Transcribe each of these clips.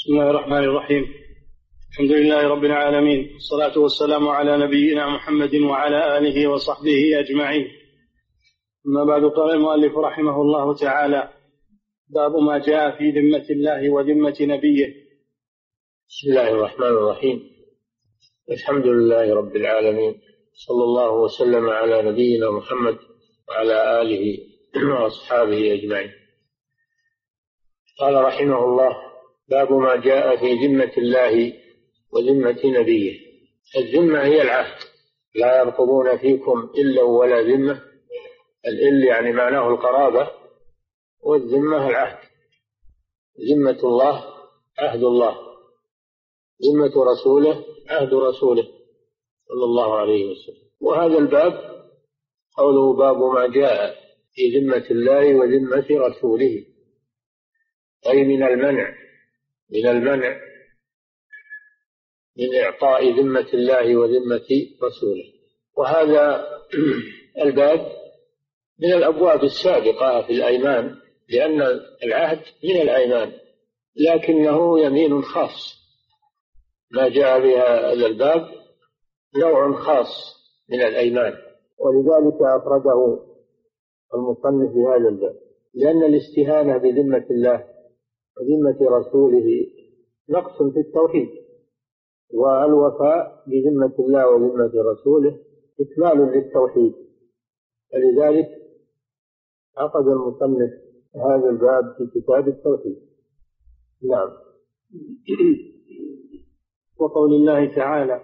بسم الله الرحمن الرحيم. الحمد لله رب العالمين. والصلاة والسلام على نبينا محمد وعلى آله وصحبه أجمعين. أما بعد قال المؤلف رحمه الله تعالى باب ما جاء في ذمة الله وذمة نبيه. بسم الله الرحمن الرحيم. الحمد لله رب العالمين. صلى الله وسلم على نبينا محمد وعلى آله وأصحابه أجمعين. قال رحمه الله باب ما جاء في ذمة الله وذمة نبيه. الذمة هي العهد. لا يرقبون فيكم إلا ولا ذمة. الإل يعني معناه القرابة والذمة العهد. ذمة الله عهد الله. ذمة رسوله عهد رسوله صلى الله عليه وسلم. وهذا الباب قوله باب ما جاء في ذمة الله وذمة رسوله. أي من المنع. من المنع من إعطاء ذمة الله وذمة رسوله. وهذا الباب من الأبواب السابقة في الأيمان لأن العهد من الأيمان لكنه يمين خاص. ما جاء بها هذا الباب نوع خاص من الأيمان. ولذلك أفرده المصنف في هذا الباب لأن الاستهانة بذمة الله وذمة رسوله نقص في التوحيد والوفاء بذمة الله وذمة رسوله إكمال للتوحيد. فلذلك عقد المصنف هذا الباب في كتاب التوحيد. نعم. وقول الله تعالى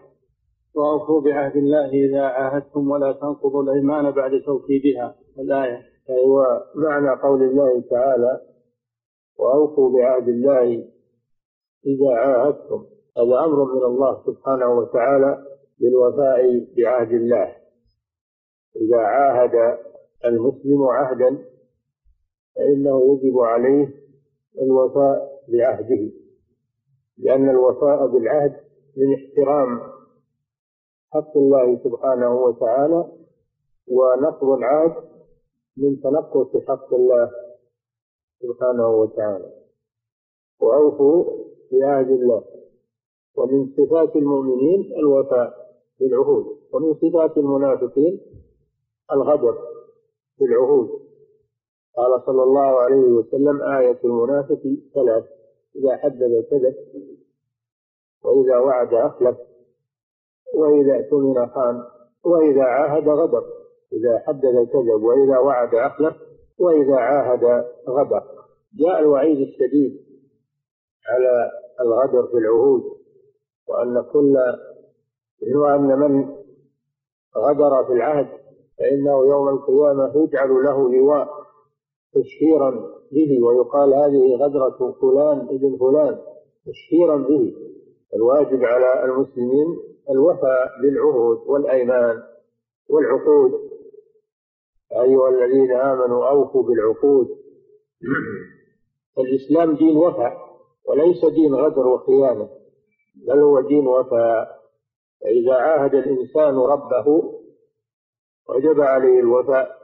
وأوفوا بعهد الله إذا عاهدتم ولا تنقضوا الأيمان بعد توكيدها. الآية. أيوة معنى قول الله تعالى وأوفوا بعهد الله إذا عاهدتم هذا أمر من الله سبحانه وتعالى بالوفاء بعهد الله. إذا عاهد المسلم عهدا فإنه يجب عليه الوفاء بعهده لأن الوفاء بالعهد من احترام حق الله سبحانه وتعالى ونقض العهد من تنقص حق الله سبحانه وتعالى. وأوفوا بعهد الله. ومن صفات المؤمنين الوفاء بالعهود. ومن صفات المنافقين الغدر بالعهود. قال صلى الله عليه وسلم آية المنافق ثلاث. إذا حدث كذب وإذا وعد أخلف وإذا اؤتمن خان وإذا عاهد غدر إذا حدث كذب وإذا وعد أخلف وإذا عاهد غدر. جاء الوعيد الشديد على الغدر في العهود وأن كل وأن من غدر في العهد فإنه يوم القيامة يجعل له لواء تشهيرا به ويقال هذه غدرة فلان ابن فلان تشهيرا به. الواجب على المسلمين الوفاء بالعهود والأيمان والعقود. أيها الذين آمنوا أوفوا بالعقود. الإسلام دين وفاء وليس دين غدر وخيانة بل هو دين وفاء. فإذا عاهد الإنسان ربه وجب عليه الوفاء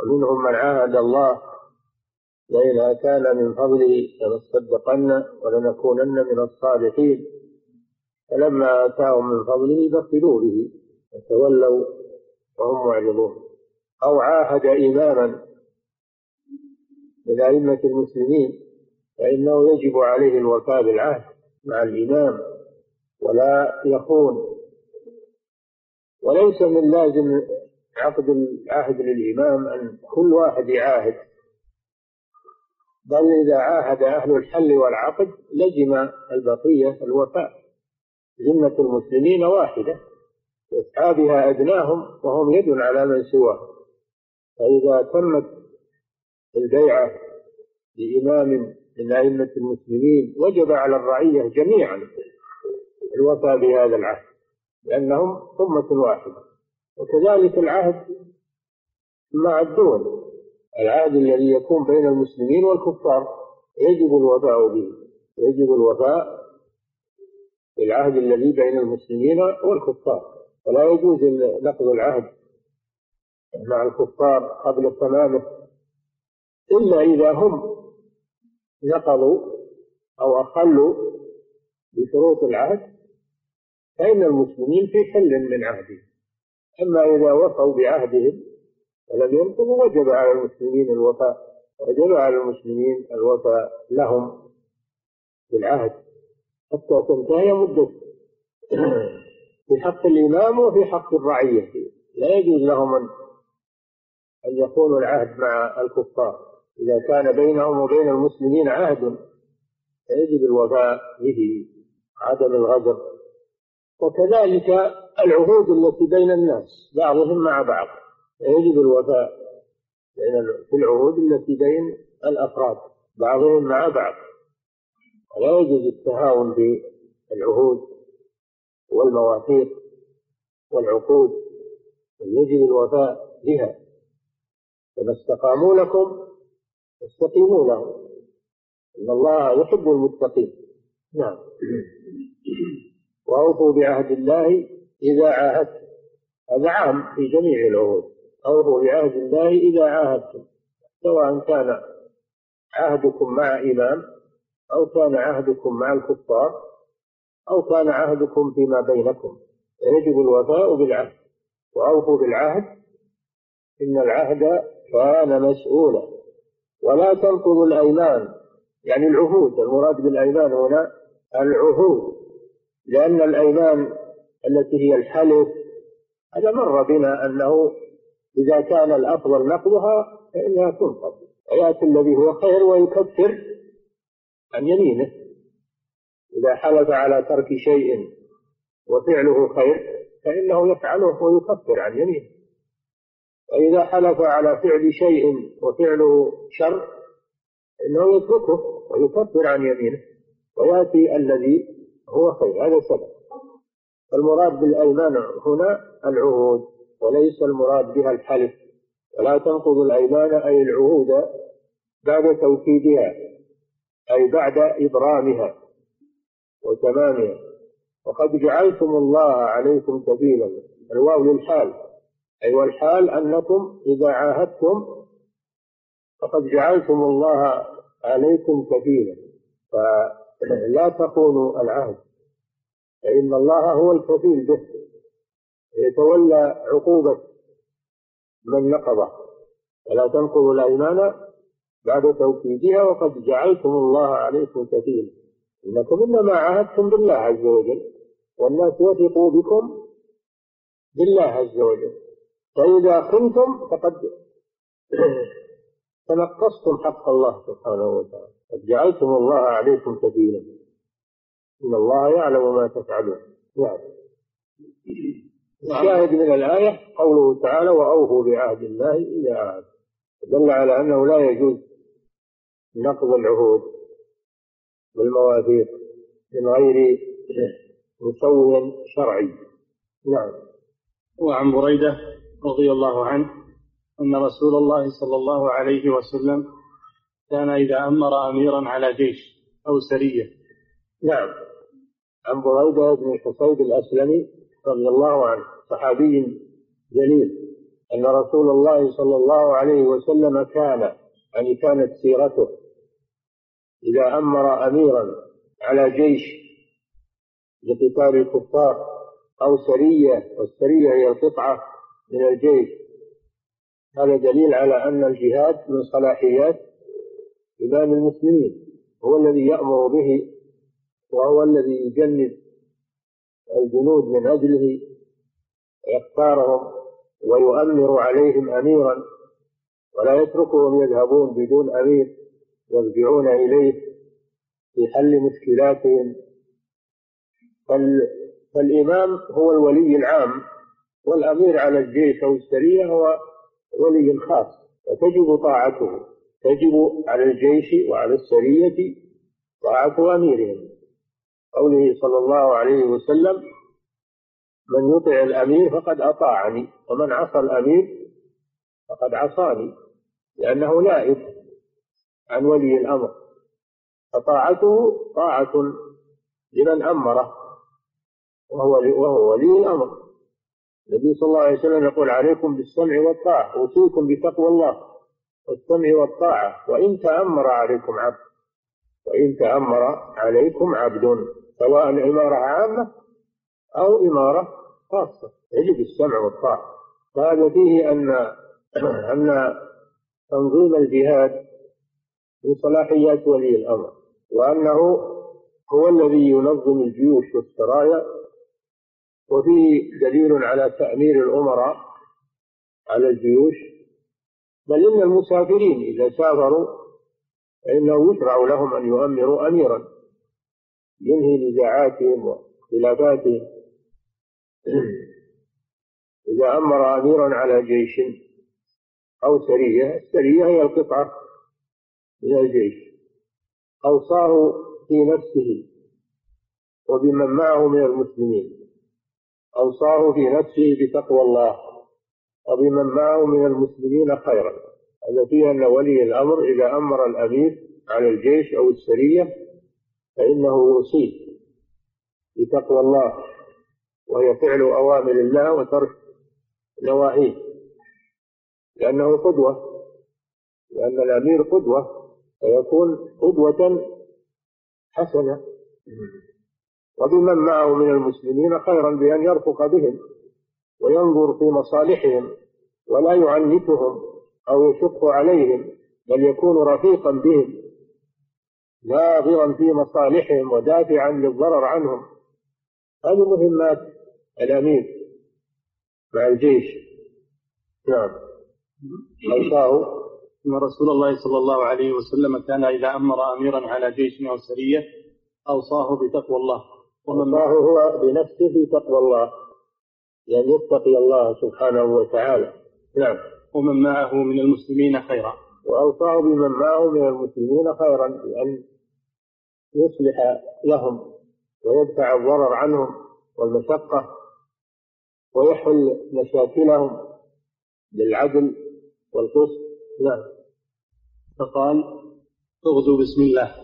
ومنهم من عاهد الله لئن أتانا من فضله لنصدقن ولنكونن من الصالحين فلما آتاهم من فضله بخلوا به وتولوا وهم معرضون. أو عاهد إماما من أئمة المسلمين فإنه يجب عليه الوفاء بالعهد مع الإمام ولا يخون. وليس من لازم عقد العهد للإمام أن كل واحد يعاهد بل إذا عاهد أهل الحل والعقد لزم البقية الوفاء. ذمة المسلمين واحدة يسعى بها أدناهم وهم يد على من سواهم. فإذا تمت البيعة لإمام من أئمة المسلمين وجب على الرعية جميعا الوفاء بهذا العهد لأنهم أمة واحدة. وكذلك العهد مع الدول. العهد الذي يكون بين المسلمين والكفار يجب الوفاء به يجب الوفاء بالعهد الذي بين المسلمين والكفار. ولا يجوز نقض العهد مع الكفار قبل تمامه إلا إذا هم نقضوا أو أخلوا بشروط العهد فإن المسلمين في حل من عهدهم. أما إذا وفوا بعهدهم ولم ينقضوا وجب على المسلمين الوفاء وجب على المسلمين الوفاء لهم بالعهد حتى تنتهي مدة في حق الإمام وفي حق الرعية. لا يجوز لهم أن أن يكونوا العهد مع الكفار. إذا كان بينهم وبين المسلمين عهد فيجب الوفاء به عدم الغدر وكذلك العهود التي بين الناس بعضهم مع بعض يجب الوفاء في العهود التي بين الأفراد بعضهم مع بعض. ولا يجوز التهاون في العهود والمواثيق والعقود يجب الوفاء بها. فما استقاموا لكم استقيموا لهم إن الله يحب المتقين. نعم. وأوفوا بعهد الله إذا عاهدتم. هذا عام في جميع العهود. أوفوا بعهد الله إذا عاهدتم. سواء كان عهدكم مع إمام أو كان عهدكم مع الكفار أو كان عهدكم فيما بينكم. يجب الوفاء بالعهد. وأوفوا بالعهد. إن العهد كان مسؤولا. ولا تنقضوا الأيمان. يعني العهود المراد بالأيمان هنا العهود. لأن الأيمان التي هي الحلف هذا مر بنا أنه إذا كان الأفضل نقضها فإنها تنقض. ويأتي الذي هو خير ويكفر عن يمينه. إذا حلف على ترك شيء وفعله خير فإنه يفعله ويكفر عن يمينه. وإذا حلف على فعل شيء وفعله شر إنه يتركه ويكفر عن يمينه ويأتي الذي هو خير. هذا سبب المراد بالأيمان هنا العهود وليس المراد بها الحلف. ولا تنقض الأيمان أي العهود بعد توكيدها أي بعد إبرامها وتمامها. وقد جعلتم الله عليكم كفيلا الواو للحال. أي والحال أنكم إذا عاهدتم فقد جعلتم الله عليكم كفيلا فلا تخونوا العهد فإن الله هو الكفيل به يتولى عقوبة من نقضه. ولا تنقضوا الأيمان بعد توكيدها وقد جعلتم الله عليكم كفيلا. إنكم إنما عاهدتم بالله عز وجل والناس وثقوا بكم بالله عز وجل. فإذا خنتم فقد تنقصتم حق الله سبحانه وتعالى. قد جعلتم الله عليكم كفيلا إن الله يعلم ما تفعلون. نعم. الشاهد من الآية قوله تعالى وأوفوا بعهد الله إذا عهد. دل على أنه لا يجوز نقض العهود بالمواثيق من غير مسوي شرعي. نعم. وعن بريدة رضي الله عنه أن رسول الله صلى الله عليه وسلم كان إذا أمر أميرا على جيش أو سرية. نعم. عن بريدة بن الحصيب الأسلمي رضي الله عنه صحابي جليل أن رسول الله صلى الله عليه وسلم كان يعني كانت سيرته إذا أمر أميرا على جيش لقتال الكفار أو سرية والسرية هي القطعة من الجيش. هذا دليل على أن الجهاد من صلاحيات إمام المسلمين هو الذي يأمر به وهو الذي يجند الجنود من أجله ويختارهم ويؤمر عليهم أميرا ولا يتركهم يذهبون بدون أمير يرجعون إليه في حل مشكلاتهم. فالإمام هو الولي العام. والأمير على الجيش أو السرية هو ولي خاص وتجب طاعته تجب على الجيش وعلى السرية طاعة أميرهم. قوله صلى الله عليه وسلم من يطع الأمير فقد أطاعني ومن عصى الأمير فقد عصاني. لأنه نائب عن ولي الأمر. فطاعته طاعة لمن أمره وهو وهو ولي الأمر. النبي صلى الله عليه وسلم يقول عليكم بالسمع والطاعة أوصيكم بتقوى الله والسمع والطاعة وإن تأمر عليكم عبد وإن تأمر عليكم عبد سواء إمارة عامة أو إمارة خاصة يجب السمع والطاعة. وهذا فيه أن أن تنظيم الجهاد من صلاحيات ولي الأمر وأنه هو الذي ينظم الجيوش والسرايا وفيه دليل على تأمير الأمراء على الجيوش بل إن المسافرين إذا سافروا فإنه يشرع لهم أن يؤمروا أميرا ينهي نزاعاتهم واختلافاتهم. إذا أمر أميرا على جيش أو سرية السرية هي القطعة من الجيش. أوصاه في نفسه وبمن معه من المسلمين. أوصاه في نفسه بتقوى الله وبمن معه من المسلمين خيرا هذا فيه أن ولي الأمر إذا أمر الأمير على الجيش أو السرية فإنه يوصيه بتقوى الله وهي فعل أوامر الله وترك نواهيه لأنه قدوة لأن الأمير قدوة فيكون قدوة حسنة. وبمن معه من المسلمين خيرا بأن يرفق بهم وينظر في مصالحهم ولا يعنتهم أو يشق عليهم بل يكون رفيقا بهم ناظرا في مصالحهم ودافعا للضرر عنهم. هذه مهمات الأمير مع الجيش. نعم. أوصاه أن رسول الله صلى الله عليه وسلم كان إذا أمر أميرا على جيش أو سرية أوصاه بتقوى الله. ومن هو بنفسه بتقوى الله يعني يتقي الله سبحانه وتعالى. نعم. ومن معه من المسلمين خيرا. وأوصاه بمن معه من المسلمين خيرا بأن يصلح لهم ويدفع الضرر عنهم والمشقة ويحل مشاكلهم بالعدل والقسط. نعم. فقال اغزوا بسم الله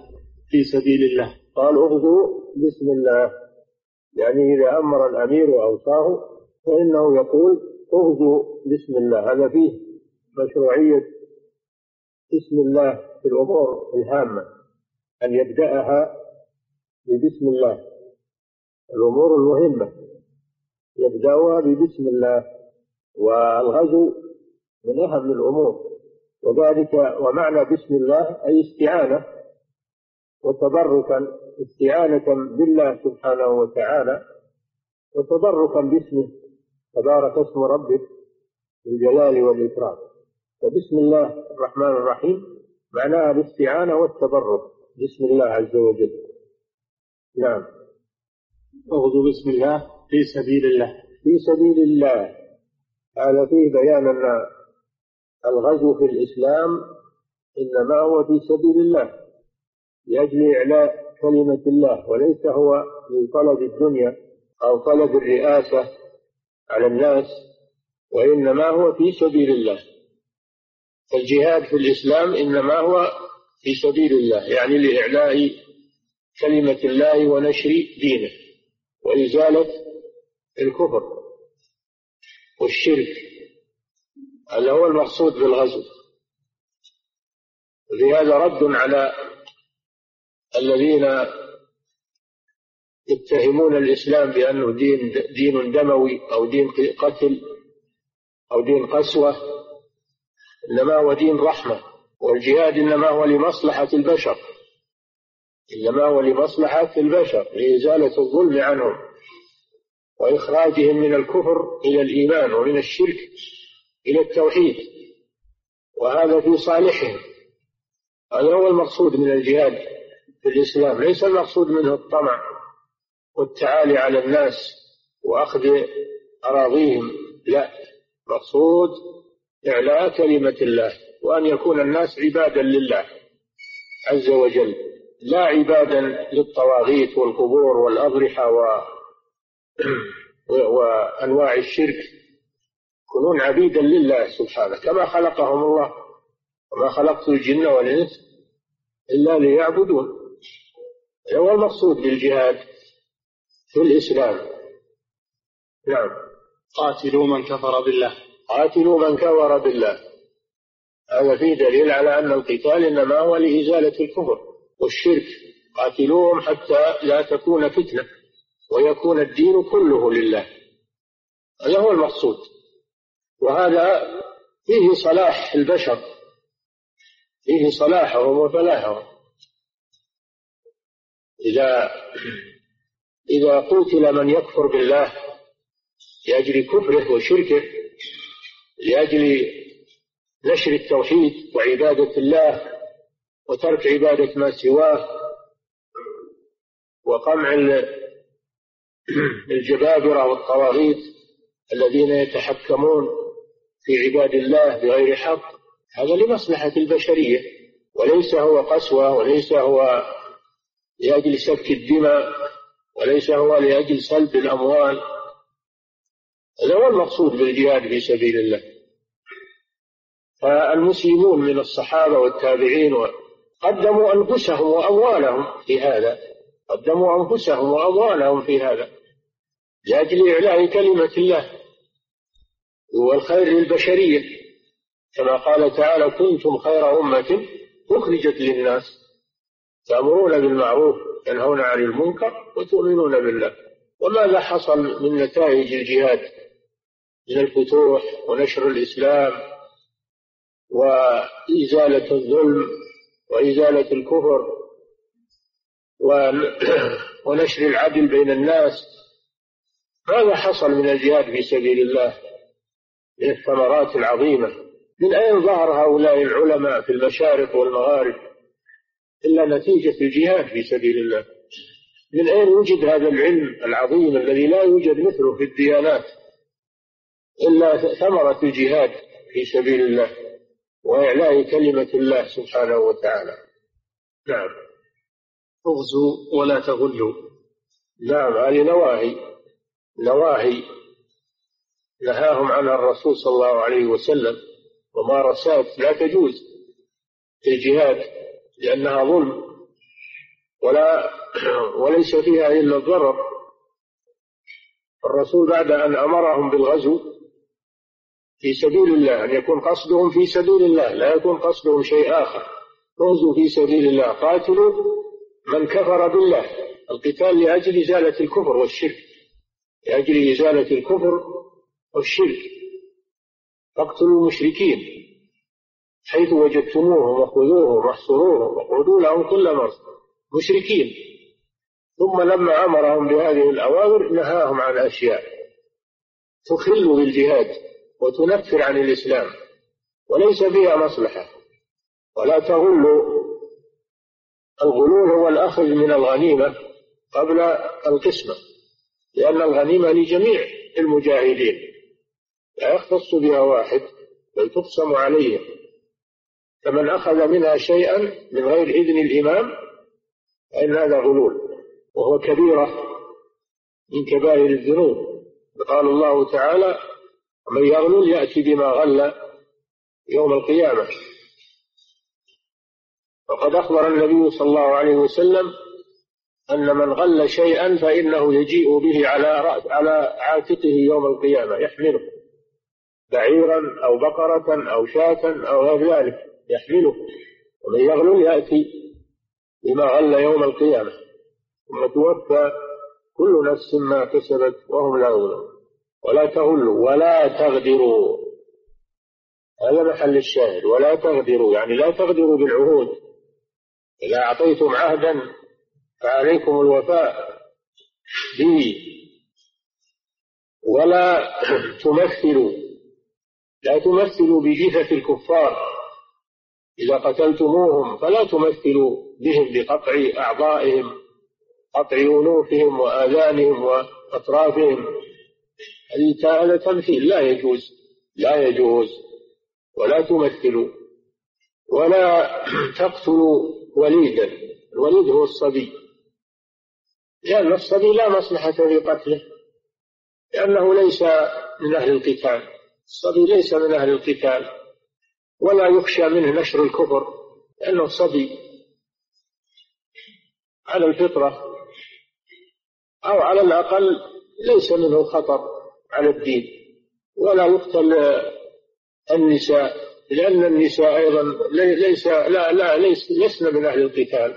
في سبيل الله. قال اغزوا بسم الله. يعني إذا أمر الأمير وأوصاه فإنه يقول اغزوا بسم الله. هذا فيه مشروعية بسم الله في الأمور الهامة. أن يبدأها ببسم الله. الأمور المهمة. يبدأها ببسم الله. والغزو من أهم الأمور. وذلك ومعنى بسم الله أي استعانة. وتبركا استعانة بالله سبحانه وتعالى وتبركا باسمه تبارك اسم ربك بالجلال والإكرام. فبسم الله الرحمن الرحيم معناها الاستعانة والتبرك. بسم الله عز وجل. نعم. اغزو بسم الله في سبيل الله. في سبيل الله. هذا فيه بيان أن الغزو في الإسلام إنما هو في سبيل الله. لأجل إعلاء كلمة الله وليس هو من طلب الدنيا أو طلب الرئاسة على الناس وإنما هو في سبيل الله. فالجهاد في الإسلام إنما هو في سبيل الله يعني لإعلاء كلمة الله ونشر دينه وإزالة الكفر والشرك. هذا هو المقصود بالغزو. في هذا رد على الذين يتهمون الإسلام بأنه دين دين دموي أو دين قتل أو دين قسوة إنما هو دين رحمة والجهاد إنما هو لمصلحة البشر. إنما هو لمصلحة البشر لإزالة الظلم عنهم وإخراجهم من الكفر إلى الإيمان ومن الشرك إلى التوحيد. وهذا في صالحهم. هذا هو المقصود من الجهاد. في الإسلام ليس المقصود منه الطمع والتعالي على الناس وأخذ أراضيهم لا. مقصود إعلاء كلمة الله وأن يكون الناس عبادا لله عز وجل لا عبادا للطواغيت والقبور والأضرحة و... وأنواع الشرك. يكونون عبيدا لله سبحانه كما خلقهم الله وما خلقت الجن والإنس إلا ليعبدون. هو المقصود بالجهاد في الإسلام. نعم. قاتلوا من كفر بالله. قاتلوا من كفر بالله. هذا فيه دليل على أن القتال إنما هو لإزالة الكفر والشرك. قاتلوهم حتى لا تكون فتنة ويكون الدين كله لله. هذا هو المقصود. وهذا فيه صلاح البشر. فيه صلاحهم وفلاحهم. إذا إذا قتل من يكفر بالله لأجل كفره وشركه لأجل نشر التوحيد وعبادة الله وترك عبادة ما سواه وقمع الجبابرة والطواغيت الذين يتحكمون في عباد الله بغير حق هذا لمصلحة البشرية وليس هو قسوة وليس هو لأجل سفك الدماء وليس هو لأجل سلب الأموال. هذا هو المقصود بالجهاد في سبيل الله. فالمسلمون من الصحابة والتابعين قدموا أنفسهم وأموالهم في هذا. قدموا أنفسهم وأموالهم في هذا. لأجل إعلاء كلمة الله. والخير للبشرية. كما قال تعالى كنتم خير أمة أخرجت للناس. تأمرون بالمعروف تنهون عن المنكر وتؤمنون بالله. وماذا حصل من نتائج الجهاد؟ من الفتوح ونشر الإسلام وإزالة الظلم وإزالة الكفر ونشر العدل بين الناس. ماذا حصل من الجهاد في سبيل الله؟ من الثمرات العظيمة. من أين ظهر هؤلاء العلماء في المشارق والمغارب؟ إلا نتيجة الجهاد في سبيل الله. من أين يوجد هذا العلم العظيم الذي لا يوجد مثله في الديانات؟ إلا ثمرة الجهاد في سبيل الله وإعلاء كلمة الله سبحانه وتعالى. نعم. اغزوا ولا تغلوا. نعم هذه نواهي. نواهي. نهاهم عنها الرسول صلى الله عليه وسلم ومارسات لا تجوز في الجهاد. لأنها ظلم. ولا وليس فيها إلا الضرر. الرسول بعد أن أمرهم بالغزو في سبيل الله أن يكون قصدهم في سبيل الله لا يكون قصدهم شيء آخر. اغزوا في سبيل الله قاتلوا من كفر بالله. القتال لأجل إزالة الكفر والشرك. لأجل إزالة الكفر والشرك. فاقتلوا المشركين حيث وجدتموهم وخذوهم واحصروهم وقعدوا لهم كل مرصد مشركين. ثم لما أمرهم بهذه الأوامر نهاهم عن أشياء. تخل بالجهاد وتنفر عن الإسلام. وليس فيها مصلحة. ولا تغلوا الغلول هو الأخذ من الغنيمة قبل القسمة. لأن الغنيمة لجميع المجاهدين. لا يختص بها واحد بل تقسم عليهم. فمن أخذ منها شيئا من غير إذن الإمام فإن هذا غلول وهو كبيرة من كبائر الذنوب. قال الله تعالى ومن يغلل يأتي بما غل يوم القيامة. وقد أخبر النبي صلى الله عليه وسلم أن من غل شيئا فإنه يجيء به على على عاتقه يوم القيامة يحمله بعيرا أو بقرة أو شاة أو غير ذلك. يحمله. ومن يغلل يأتي بما غل يوم القيامة. ثم توفى كل نفس ما كسبت وهم لا يظلمون. ولا تغلوا ولا تغدروا. هذا محل الشاهد. ولا تغدروا يعني لا تغدروا بالعهود. إذا أعطيتم عهدا فعليكم الوفاء به. ولا تمثلوا لا تمثلوا بجثة الكفار. إذا قتلتموهم فلا تمثلوا بهم بقطع أعضائهم قطع أنوفهم وآذانهم وأطرافهم. هذا تمثيل لا يجوز لا يجوز ولا تمثلوا ولا تقتلوا وليدا الوليد هو الصبي. لأن الصبي لا مصلحة في قتله لأنه ليس من أهل القتال الصبي ليس من أهل القتال. ولا يخشى منه نشر الكفر لأنه صبي على الفطرة أو على الأقل ليس منه خطر على الدين. ولا يقتل النساء لأن النساء أيضا ليس لا لا ليس لسن من أهل القتال.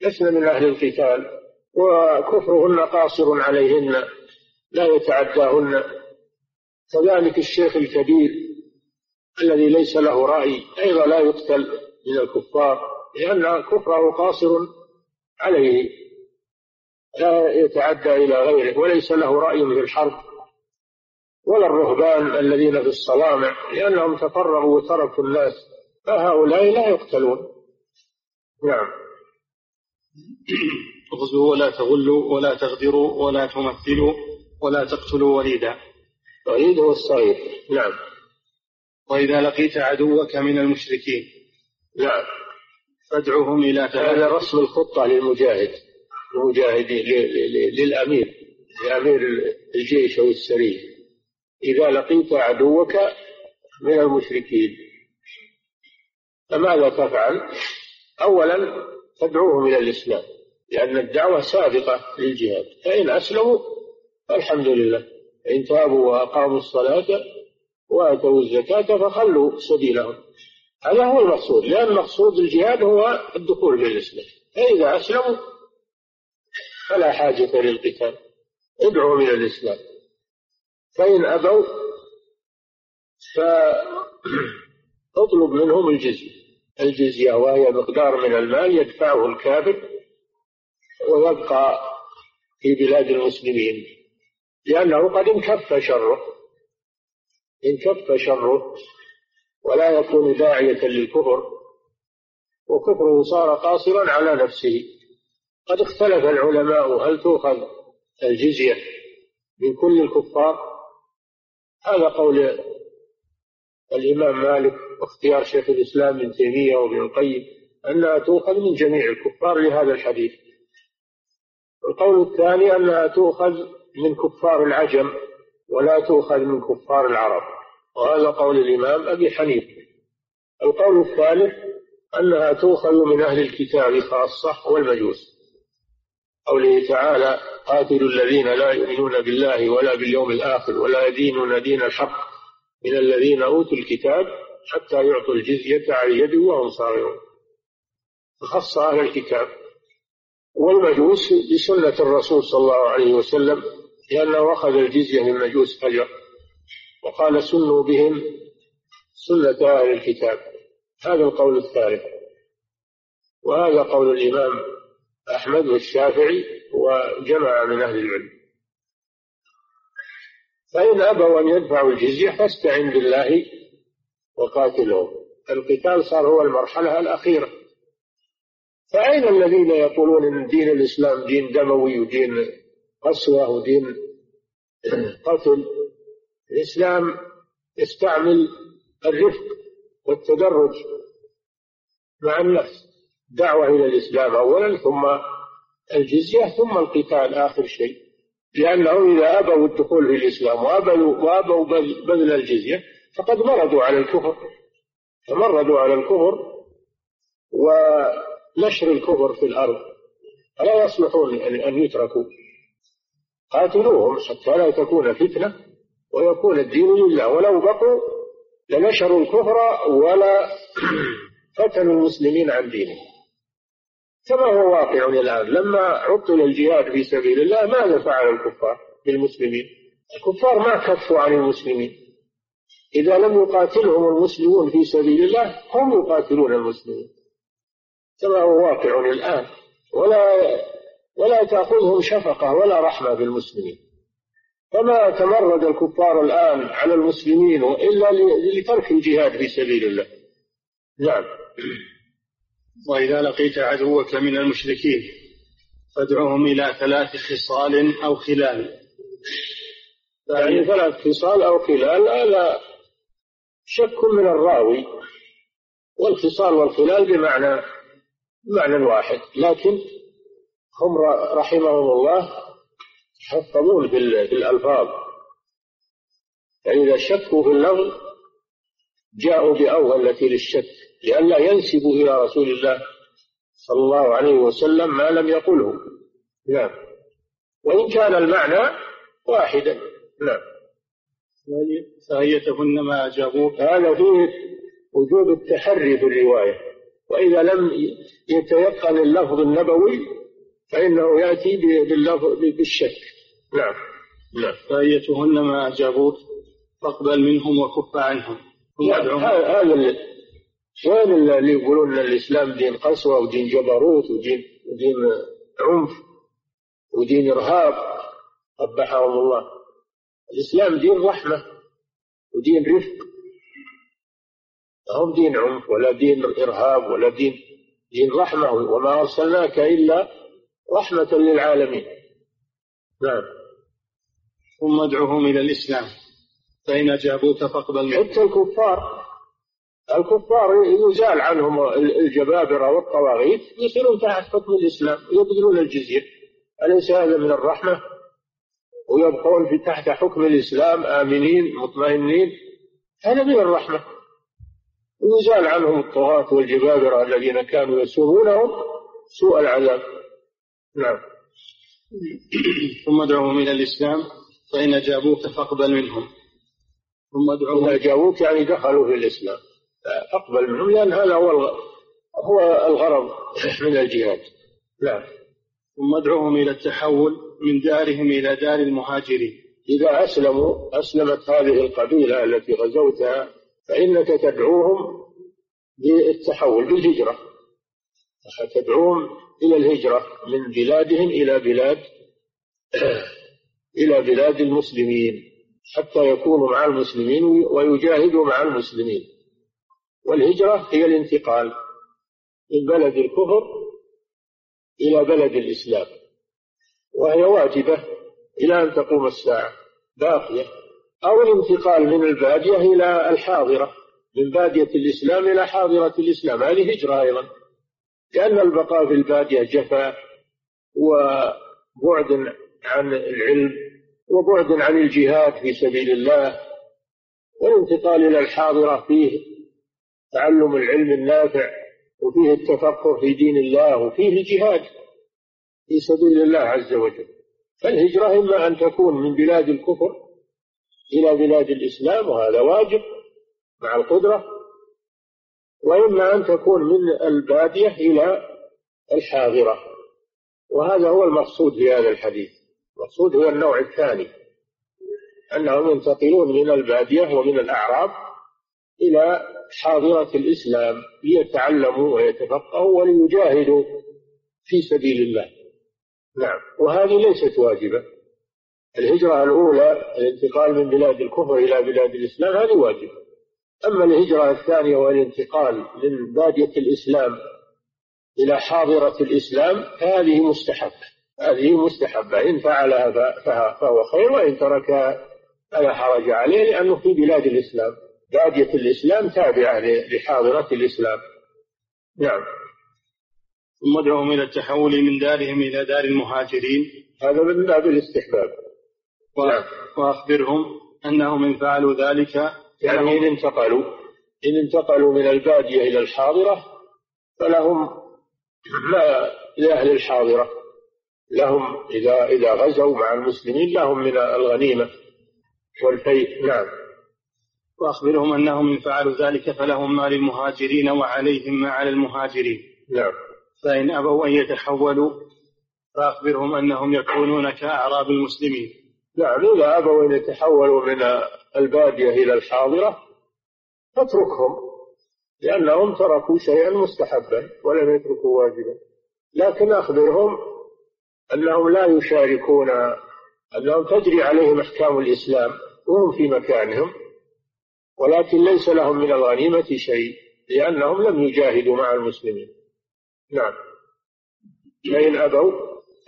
لسن من أهل القتال. وكفرهن قاصر عليهن لا يتعداهن. كذلك الشيخ الكبير الذي ليس له رأي أيضا لا يقتل من الكفار لأن كفره قاصر عليه لا يتعدى إلى غيره وليس له رأي في الحرب. ولا الرهبان الذين في الصوامع لأنهم تفرغوا وتركوا الناس فهؤلاء لا يقتلون. نعم. اغزوا ولا تغلوا ولا تغدروا ولا تمثلوا ولا تقتلوا وليدا. وليد هو الصغير. نعم. وإذا لقيت عدوك من المشركين. نعم. فادعوهم إلى هذا رسم الخطة للمجاهد المجاهدين للأمير لأمير الجيش أو السرية إذا لقيت عدوك من المشركين. فماذا تفعل؟ أولا تدعوهم إلى الإسلام لأن الدعوة سابقة للجهاد. فإن أسلموا فالحمد لله. إن تابوا وأقاموا الصلاة وآتوا الزكاة فخلوا سبيلهم. هذا هو المقصود لأن مقصود الجهاد هو الدخول في الإسلام. فإذا أسلموا فلا حاجة للقتال ادعوا إلى الإسلام. فإن أبوا فاطلب منهم الجزية. الجزية وهي مقدار من المال يدفعه الكافر ويبقى في بلاد المسلمين لأنه قد انكف شره. انكف شره ولا يكون داعية للكفر وكفره صار قاصرا على نفسه. قد اختلف العلماء هل تؤخذ الجزية من كل الكفار؟ هذا قول الإمام مالك واختيار شيخ الإسلام ابن تيمية وابن القيم أنها تؤخذ من جميع الكفار لهذا الحديث. القول الثاني أنها تؤخذ من كفار العجم. ولا تؤخذ من كفار العرب. وهذا قول الإمام أبي حنيفة. القول الثالث أنها تؤخذ من أهل الكتاب خاصة والمجوس. قوله تعالى قاتلوا الذين لا يؤمنون بالله ولا باليوم الآخر ولا يدينون دين الحق من الذين أوتوا الكتاب حتى يعطوا الجزية عن يد وهم صاغرون. خص أهل الكتاب. والمجوس بسنة الرسول صلى الله عليه وسلم لأنه أخذ الجزية من مجوس فجر وقال سنوا بهم سنة أهل الكتاب. هذا القول الثالث. وهذا قول الإمام أحمد والشافعي وجمع من أهل العلم. فإن أبوا أن يدفعوا الجزية فاستعن بالله وقاتلهم. القتال صار هو المرحلة الأخيرة. فأين الذين يقولون أن دين الإسلام دين دموي ودين قسوة ودين. قتل. الإسلام يستعمل الرفق والتدرج مع النفس. دعوة إلى الإسلام أولا ثم الجزية ثم القتال آخر شيء. لأنه إذا أبوا الدخول في الإسلام وأبوا, وأبوا بذل الجزية فقد مرضوا على الكفر. فمردوا على الكفر ونشر الكفر في الأرض. فلا يصلحون أن يتركوا؟ قاتلوهم حتى لا تكون فتنة ويكون الدين لله. ولو بقوا لنشروا الكفر ولا فتنوا المسلمين عن دينهم. كما هو واقع الآن لما عطل الجهاد في سبيل الله ماذا فعل الكفار بالمسلمين؟ الكفار ما كفوا عن المسلمين. إذا لم يقاتلهم المسلمون في سبيل الله هم يقاتلون المسلمين. كما هو واقع الآن. ولا ولا تأخذهم شفقة ولا رحمة بالمسلمين. فما تمرد الكفار الآن على المسلمين إلا لترك الجهاد في سبيل الله. نعم. وإذا لقيت عدوك من المشركين فادعوهم إلى ثلاث خصال أو خلال. يعني ثلاث خصال أو خلال هذا شك من الراوي. والخصال والخلال بمعنى بمعنى واحد. لكن هم رحمهم الله يحفظون في الألفاظ يعني إذا شكوا في اللفظ جاءوا بأول التي للشك لئلا ينسبوا إلى رسول الله صلى الله عليه وسلم ما لم يقله. نعم. وإن كان المعنى واحدا. نعم. ثانيتهن ما أجابوك. هذا فيه وجود التحري في الرواية. وإذا لم يتيقن اللفظ النبوي فإنه يأتي باللفظ بالشك. نعم. نعم. فأيتهن ما أجابوك فاقبل منهم وكف عنهم. هذا اللي وين اللي يقولون إن الإسلام دين قسوه ودين جبروت ودين ودين عنف ودين إرهاب؟ قبحهم الله. الإسلام دين رحمة ودين رفق. هم دين عنف ولا دين إرهاب ولا دين دين رحمة وما أرسلناك إلا رحمة للعالمين. نعم. ثم ادعوهم إلى الإسلام. فإن اجابوك فاقبل منهم. حتى الكفار الكفار يزال عنهم الجبابرة والطواغيت يصيرون تحت حكم الإسلام ويبذلون الجزية. أليس هذا من الرحمة ويبقون في تحت حكم الإسلام آمنين مطمئنين. هذا من الرحمة. ويزال عنهم الطغاة والجبابرة الذين كانوا يسومونهم سوء العذاب. نعم. ثم ادعوهم إلى الإسلام فإن أجابوك فاقبل منهم. ثم ادعوهم إن أجابوك يعني دخلوا في الإسلام. فاقبل منهم لأن هذا هو هو الغرض من الجهاد. نعم. ثم ادعوهم إلى التحول من دارهم إلى دار المهاجرين. إذا أسلموا أسلمت هذه القبيلة التي غزوتها فإنك تدعوهم بالتحول بالهجرة. تدعوهم إلى الهجرة من بلادهم إلى بلاد إلى بلاد المسلمين حتى يكونوا مع المسلمين ويجاهدوا مع المسلمين. والهجرة هي الانتقال من بلد الكفر إلى بلد الإسلام وهي واجبة إلى أن تقوم الساعة باقية أو الانتقال من البادية إلى الحاضرة من بادية الإسلام إلى حاضرة الإسلام. هذه هجرة أيضا. لأن البقاء في البادية جفاء وبعد عن العلم وبعد عن الجهاد في سبيل الله والانتقال إلى الحاضرة فيه تعلم العلم النافع وفيه التفقه في دين الله وفيه الجهاد في سبيل الله عز وجل. فالهجرة إما أن تكون من بلاد الكفر إلى بلاد الإسلام وهذا واجب مع القدرة وإما أن تكون من البادية إلى الحاضرة. وهذا هو المقصود في هذا الحديث. المقصود هو النوع الثاني أنهم ينتقلون من البادية ومن الأعراب إلى حاضرة الإسلام ليتعلموا ويتفقهوا وليجاهدوا في سبيل الله. نعم. وهذه ليست واجبة. الهجرة الأولى الانتقال من بلاد الكفر إلى بلاد الإسلام هذه واجبة. أما الهجرة الثانية والانتقال من بادية الإسلام إلى حاضرة الإسلام فهذه مستحبة. هذه مستحبة. إن فعلها فهو خير وإن تركها فلا حرج عليه لأنه في بلاد الإسلام. بادية الإسلام تابعة لحاضرة الإسلام. نعم. ثم ادعوهم إلى التحول من دارهم إلى دار المهاجرين. هذا من باب الاستحباب. نعم. وأخبرهم أنهم إن فعلوا ذلك يعني إن انتقلوا إن انتقلوا من البادية إلى الحاضرة فلهم ما لأهل الحاضرة لهم إذا إذا غزوا مع المسلمين لهم من الغنيمة والفيء. نعم. وأخبرهم أنهم إن فعلوا ذلك فلهم ما للمهاجرين وعليهم ما على المهاجرين. نعم. فإن أبوا أن يتحولوا فأخبرهم أنهم يكونون كأعراب المسلمين. نعم إذا أبوا أن يتحولوا من البادية إلى الحاضرة فاتركهم لأنهم تركوا شيئا مستحبا ولم يتركوا واجبا. لكن أخبرهم أنهم لا يشاركون أنهم تجري عليهم أحكام الإسلام وهم في مكانهم ولكن ليس لهم من الغنيمة شيء لأنهم لم يجاهدوا مع المسلمين. نعم. فإن أبوا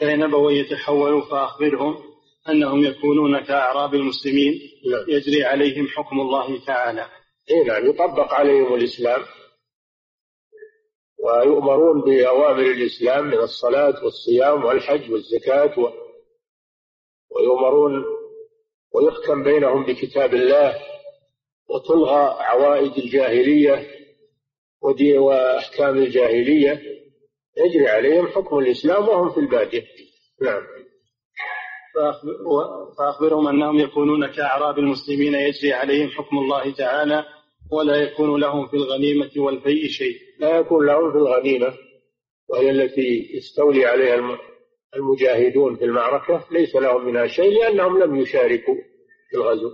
فإن أبوا يتحولوا فأخبرهم أنهم يكونون كأعراب المسلمين نعم. يجري عليهم حكم الله تعالى. إيه نعم يطبق عليهم الإسلام ويؤمرون بأوامر الإسلام من الصلاة والصيام والحج والزكاة و... ويؤمرون ويحكم بينهم بكتاب الله وتلغى عوائد الجاهلية ودي وأحكام الجاهلية يجري عليهم حكم الإسلام وهم في البادية. نعم. فأخبرهم أنهم يكونون كأعراب المسلمين يجري عليهم حكم الله تعالى ولا يكون لهم في الغنيمة والفيء شيء. لا يكون لهم في الغنيمة وهي التي يستولي عليها المجاهدون في المعركة ليس لهم منها شيء لأنهم لم يشاركوا في الغزو.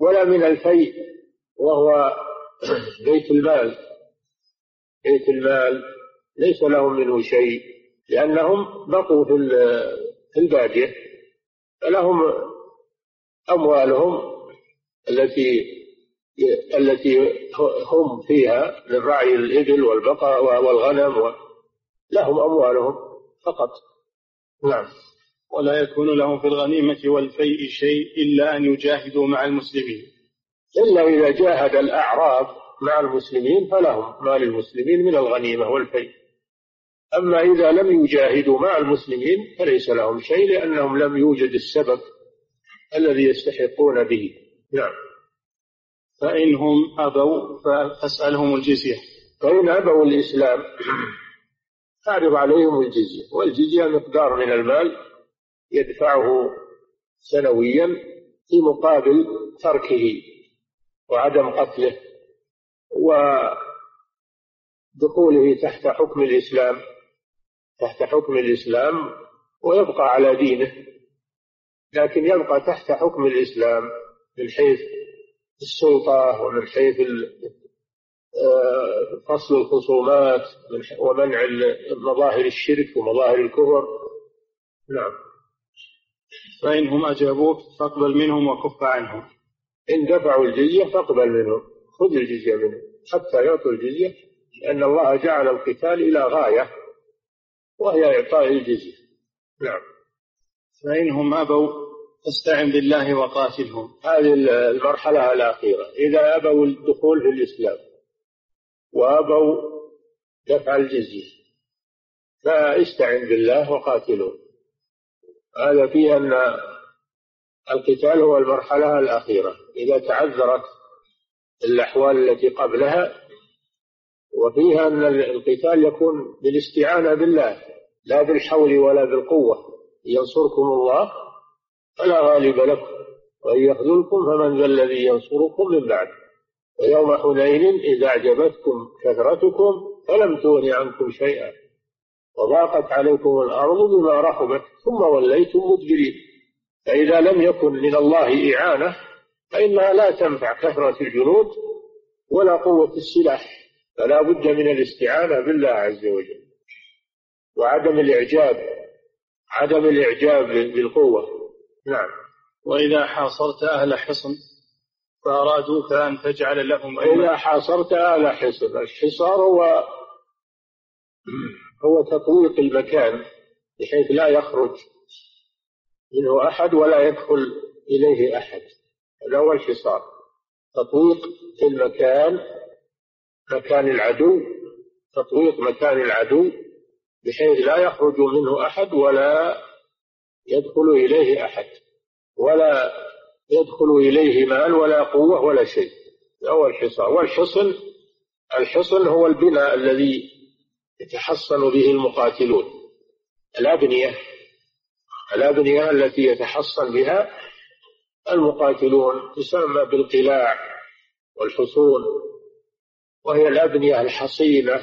ولا من الفيء وهو بيت المال. بيت المال ليس لهم منه شيء لأنهم بقوا في البادية فلهم أموالهم التي التي هم فيها من رعي الإبل والبقر والغنم لهم أموالهم فقط. نعم. ولا يكون لهم في الغنيمة والفيء شيء إلا أن يجاهدوا مع المسلمين. إلا إذا جاهد الأعراب مع المسلمين فلهم ما للمسلمين من الغنيمة والفيء. أما إذا لم يجاهدوا مع المسلمين فليس لهم شيء لأنهم لم يوجد السبب الذي يستحقون به. نعم. فإنهم أبوا فأسألهم الجزية. فإن أبوا الإسلام فأعرض عليهم الجزية والجزية مقدار من المال يدفعه سنويا في مقابل تركه وعدم قتله ودخوله تحت حكم الإسلام. تحت حكم الإسلام ويبقى على دينه لكن يبقى تحت حكم الإسلام من حيث السلطة ومن حيث آه، فصل الخصومات ومنع مظاهر الشرك ومظاهر الكفر. نعم. فإنهم أجابوك فاقبل منهم وكف عنهم. إن دفعوا الجزية فاقبل منهم خذ الجزية منهم حتى يعطوا الجزية لأن الله جعل القتال إلى غاية. وهي إعطاء الجزية. نعم. فإنهم أبوا فاستعن بالله وقاتلهم. هذه المرحلة الأخيرة. إذا أبوا الدخول في الإسلام وأبوا دفع الجزية فاستعن بالله وقاتلهم. هذا فيه أن القتال هو المرحلة الأخيرة. إذا تعذرت الأحوال التي قبلها وفيها أن القتال يكون بالاستعانة بالله لا بالحول ولا بالقوة. ينصركم الله فلا غالب لكم وإن يخذلكم فمن ذا الذي ينصركم من بعد. ويوم حنين إذا أعجبتكم كثرتكم فلم تغن عنكم شيئا. وضاقت عليكم الأرض بما رحبت ثم وليتم مدبرين. فإذا لم يكن من الله إعانة فإنها لا تنفع كثرة الجنود ولا قوة السلاح. فلا بد من الاستعانة بالله عز وجل وعدم الإعجاب عدم الإعجاب بالقوة. نعم. وإذا حاصرت أهل حصن فأرادوك أن تجعل لهم إذا حاصرت أهل حصن الحصار هو هو تطويق المكان بحيث لا يخرج منه أحد ولا يدخل إليه أحد. هذا هو الحصار تطويق في المكان مكان العدو تطويق مكان العدو بحيث لا يخرج منه أحد ولا يدخل إليه أحد ولا يدخل إليه مال ولا قوة ولا شيء هو الحصار. والحصن الحصن هو البناء الذي يتحصن به المقاتلون الأبنية الأبنية التي يتحصن بها المقاتلون تسمى بالقلاع والحصون. وهي الأبنية الحصينة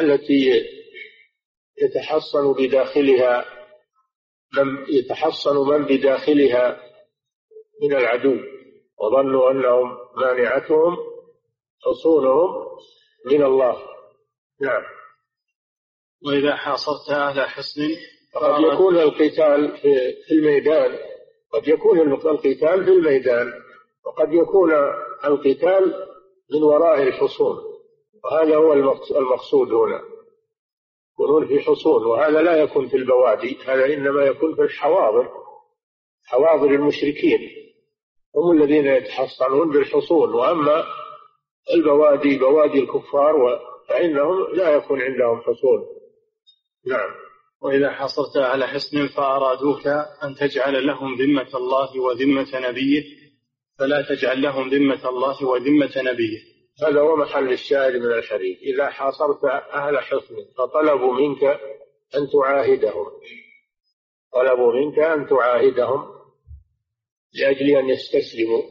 التي يتحصن بداخلها من يتحصن من بداخلها من العدو. وظنوا أنهم مانعتهم حصونهم من الله. نعم. وإذا حاصرت أهل حصن قد يكون القتال في الميدان. قد يكون القتال في الميدان. وقد يكون القتال من وراء الحصون. وهذا هو المقصود هنا. يكونون في حصون وهذا لا يكون في البوادي هذا إنما يكون في الحواضر حواضر المشركين. هم الذين يتحصنون بالحصون. وأما البوادي بوادي الكفار فإنهم لا يكون عندهم حصون. نعم. وإذا حصرت على حصن فأرادوك أن تجعل لهم ذمة الله وذمة نبيه فلا تجعل لهم ذمة الله وذمة نبيه. هذا هو محل الشاهد من الحديث. إذا حاصرت أهل حصن فطلبوا منك أن تعاهدهم. طلبوا منك أن تعاهدهم لأجل أن يستسلموا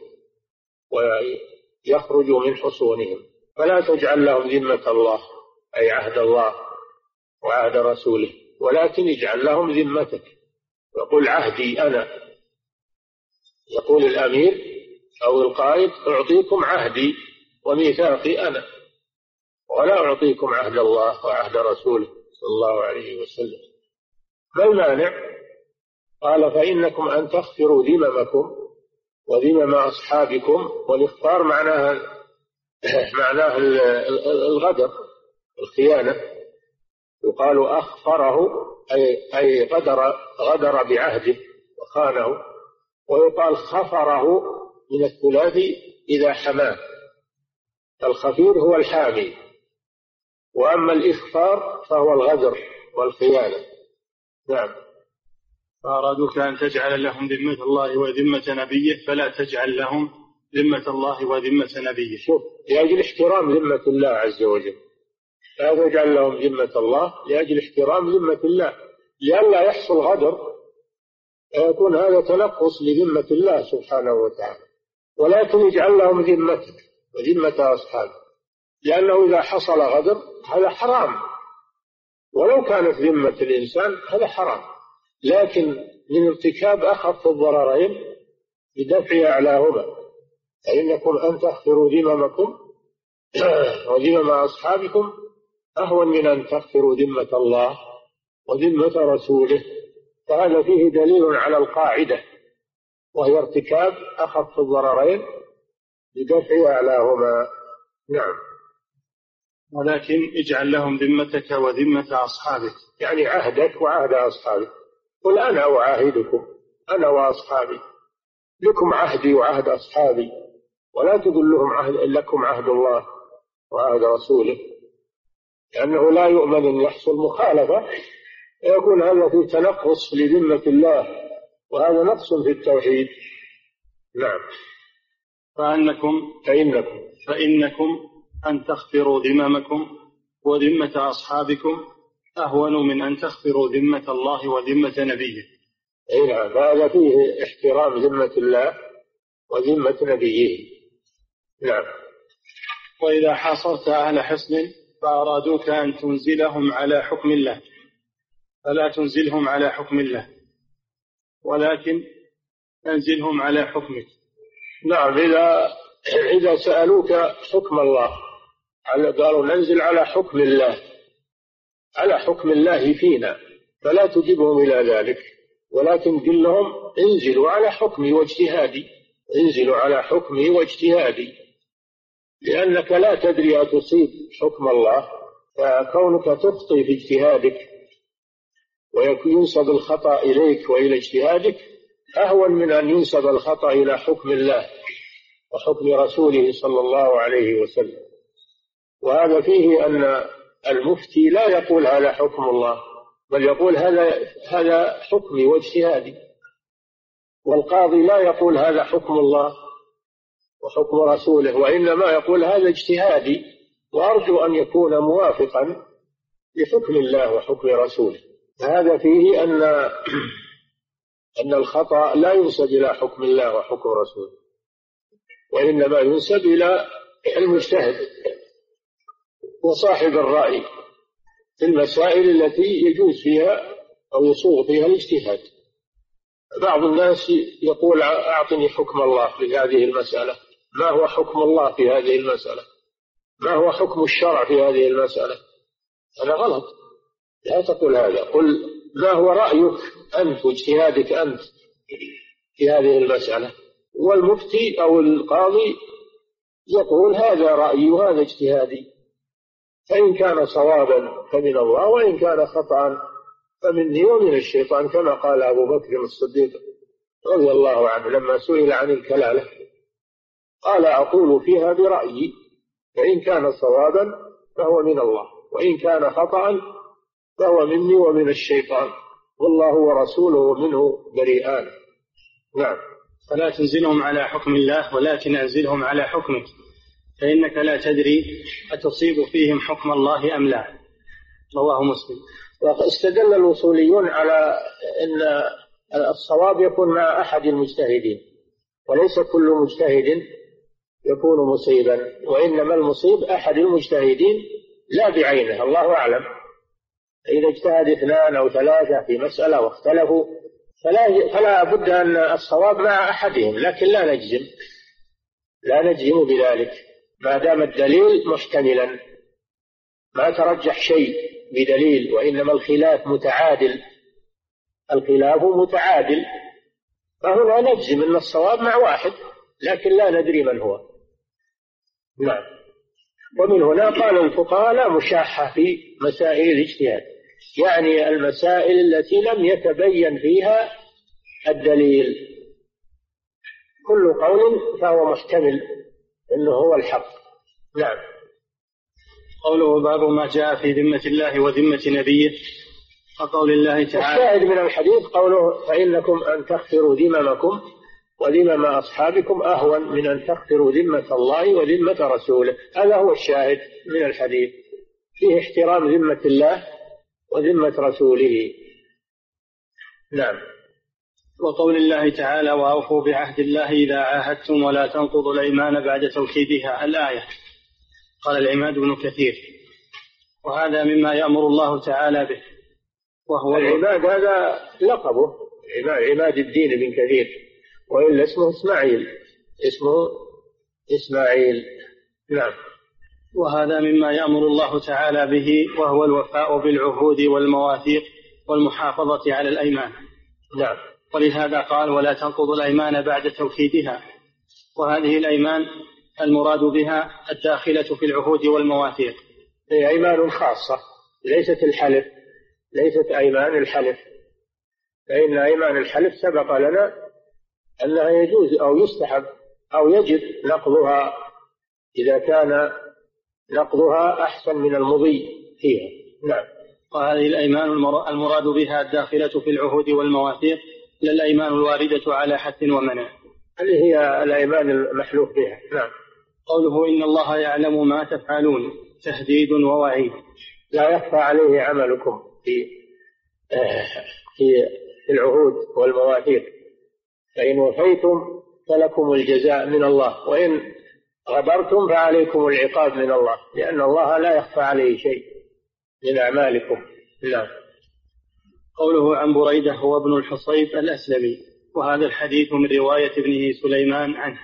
ويخرجوا من حصونهم. فلا تجعل لهم ذمة الله أي عهد الله وعهد رسوله. ولكن اجعل لهم ذمتك. وقل عهدي أنا. يقول الأمير أو القائد أعطيكم عهدي وميثاقي أنا ولا أعطيكم عهد الله وعهد رسوله صلى الله عليه وسلم. ما المانع؟ قال فإنكم أن تغفروا ذممكم وذمم أصحابكم والإخبار معناها معناه الغدر الخيانة. يقال أخفره أي أي غدر غدر بعهده وخانه. ويقال خفره من الثلاثي إذا حماه الخفير هو الحامي. وأما الإخفار فهو الغدر والخيانة. نعم. فأرادوك أن تجعل لهم ذمة الله وذمة نبيه فلا تجعل لهم ذمة الله وذمة نبيه. شوف لأجل احترام ذمة الله عز وجل. لا تجعل لهم ذمة الله لأجل احترام ذمة الله. لئلا يحصل غدر فيكون هذا تنقص لذمة الله سبحانه وتعالى. ولكن اجعل لهم ذمتك وذمة أصحابك. لأنه إذا حصل غدر هذا حرام. ولو كانت ذمة الإنسان هذا حرام. لكن من ارتكاب أخف الضررين بدفع أعلاهما. فإنكم أن تغفروا ذممكم وذمم أصحابكم أهون من أن تغفروا ذمة الله وذمة رسوله. فهذا فيه دليل على القاعدة. وهي ارتكاب أخف الضررين بدفع أعلاهما. نعم. ولكن اجعل لهم ذمتك وذمة أصحابك. يعني عهدك وعهد أصحابك. قل أنا أعاهدكم. أنا وأصحابي. لكم عهدي وعهد أصحابي. ولا تقول لهم عهد لكم عهد الله وعهد رسوله. لأنه لا يؤمن أن يحصل مخالفة. يكون هذا في تنقص لذمة الله. وهذا نقص في التوحيد. نعم. فأنكم فإنكم. فإنكم أن تخفروا ذممكم وذمة أصحابكم أهون من أن تخفروا ذمة الله وذمة نبيه. أي نعم. هذا فيه احترام ذمة الله وذمة نبيه. نعم. وإذا حاصرت أهل حصن فأرادوك أن تنزلهم على حكم الله. فلا تنزلهم على حكم الله. ولكن انزلهم على حكمك. نعم إذا إذا سألوك حكم الله قالوا ننزل على حكم الله على حكم الله فينا فلا تجبهم إلى ذلك. ولكن قل لهم انزلوا على حكمي واجتهادي انزلوا على حكمي واجتهادي. لأنك لا تدري أتصيب حكم الله فكونك تخطي في اجتهادك وينسب الخطأ إليك وإلى اجتهادك أهون من أن ينسب الخطأ إلى حكم الله وحكم رسوله صلى الله عليه وسلم. وهذا فيه أن المفتي لا يقول هذا حكم الله بل يقول هذا هذا حكمي واجتهادي. والقاضي لا يقول هذا حكم الله وحكم رسوله وإنما يقول هذا اجتهادي وأرجو أن يكون موافقا لحكم الله وحكم رسوله. هذا فيه أن أن الخطأ لا ينسب إلى حكم الله وحكم رسوله وإنما ينسب إلى المجتهد وصاحب الرأي في المسائل التي يجوز فيها أو يصوغ فيها الاجتهاد. بعض الناس يقول أعطني حكم الله في هذه المسألة ما هو حكم الله في هذه المسألة؟ ما هو حكم الشرع في هذه المسألة؟ هذا غلط. لا تقول هذا. قل ما هو رأيك أنت واجتهادك أنت في هذه المسألة؟ والمفتي أو القاضي يقول هذا رأيي وهذا اجتهادي. فإن كان صوابا فمن الله وإن كان خطأ فمني ومن الشيطان كما قال أبو بكر الصديق رضي الله عنه لما سئل عن الكلالة. قال أقول فيها برأيي فإن كان صوابا فهو من الله وإن كان خطأ فهو مني ومن الشيطان. والله ورسوله منه بريئان. نعم. فلا تنزلهم على حكم الله ولكن انزلهم على حكمك. فإنك لا تدري أتصيب فيهم حكم الله أم لا. رواه مسلم. واستدل الوصوليون على أن الصواب يكون مع أحد المجتهدين وليس كل مجتهد يكون مصيبا وإنما المصيب أحد المجتهدين لا بعينه الله أعلم. إذا اجتهد اثنان أو ثلاثة في مسألة واختلفوا فلا فلا بد أن الصواب مع أحدهم لكن لا نجزم. لا نجزم بذلك. ما دام الدليل محتملا ما ترجح شيء بدليل وإنما الخلاف متعادل. الخلاف متعادل. فهنا نجزم أن الصواب مع واحد لكن لا ندري من هو. نعم. ومن هنا قال الفقهاء لا مشاحة في مسائل الاجتهاد. يعني المسائل التي لم يتبين فيها الدليل. كل قول فهو محتمل إنه هو الحق. نعم. قوله باب ما جاء في ذمة الله وذمة نبيه. وقول الله تعالى الشاهد من الحديث قوله فإنكم أن تغفروا ذممكم وذمم أصحابكم أهون من أن تغفروا ذمة الله وذمة رسوله؟ هذا هو الشاهد من الحديث. فيه احترام ذمة الله وذمة رسوله. نعم. وقول الله تعالى وأوفوا بعهد الله إذا عاهدتم ولا تنقضوا الأيمان بعد توكيدها الآية. قال العماد بن كثير. وهذا مما يأمر الله تعالى به. وهو العماد هذا لقبه. عماد الدين بن كثير. وإلا اسمه إسماعيل. اسمه إسماعيل. نعم. وهذا مما يأمر الله تعالى به وهو الوفاء بالعهود والمواثيق والمحافظة على الأيمان. نعم. ولهذا قال ولا تنقضوا الأيمان بعد توكيدها وهذه الأيمان المراد بها الداخلة في العهود والمواثيق. هي أيمان خاصة ليست الحلف. ليست أيمان الحلف. فإن أيمان الحلف سبق لنا أنها يجوز أو يستحب أو يجب نقضها إذا كان نقضها أحسن من المضي فيها. نعم. وهذه الأيمان المراد بها الداخلة في العهود والمواثيق لا الأيمان الواردة على حث ومنع. هذه هي الأيمان المحلوف بها. نعم. قوله إن الله يعلم ما تفعلون تهديد ووعيد. لا يخفى عليه عملكم في في العهود والمواثيق. فإن وفيتم فلكم الجزاء من الله وإن غبرتم فعليكم العقاب من الله لأن الله لا يخفى عليه شيء من أعمالكم. نعم. قوله عن بريدة هو ابن الحصيب الأسلمي وهذا الحديث من رواية ابنه سليمان عنه.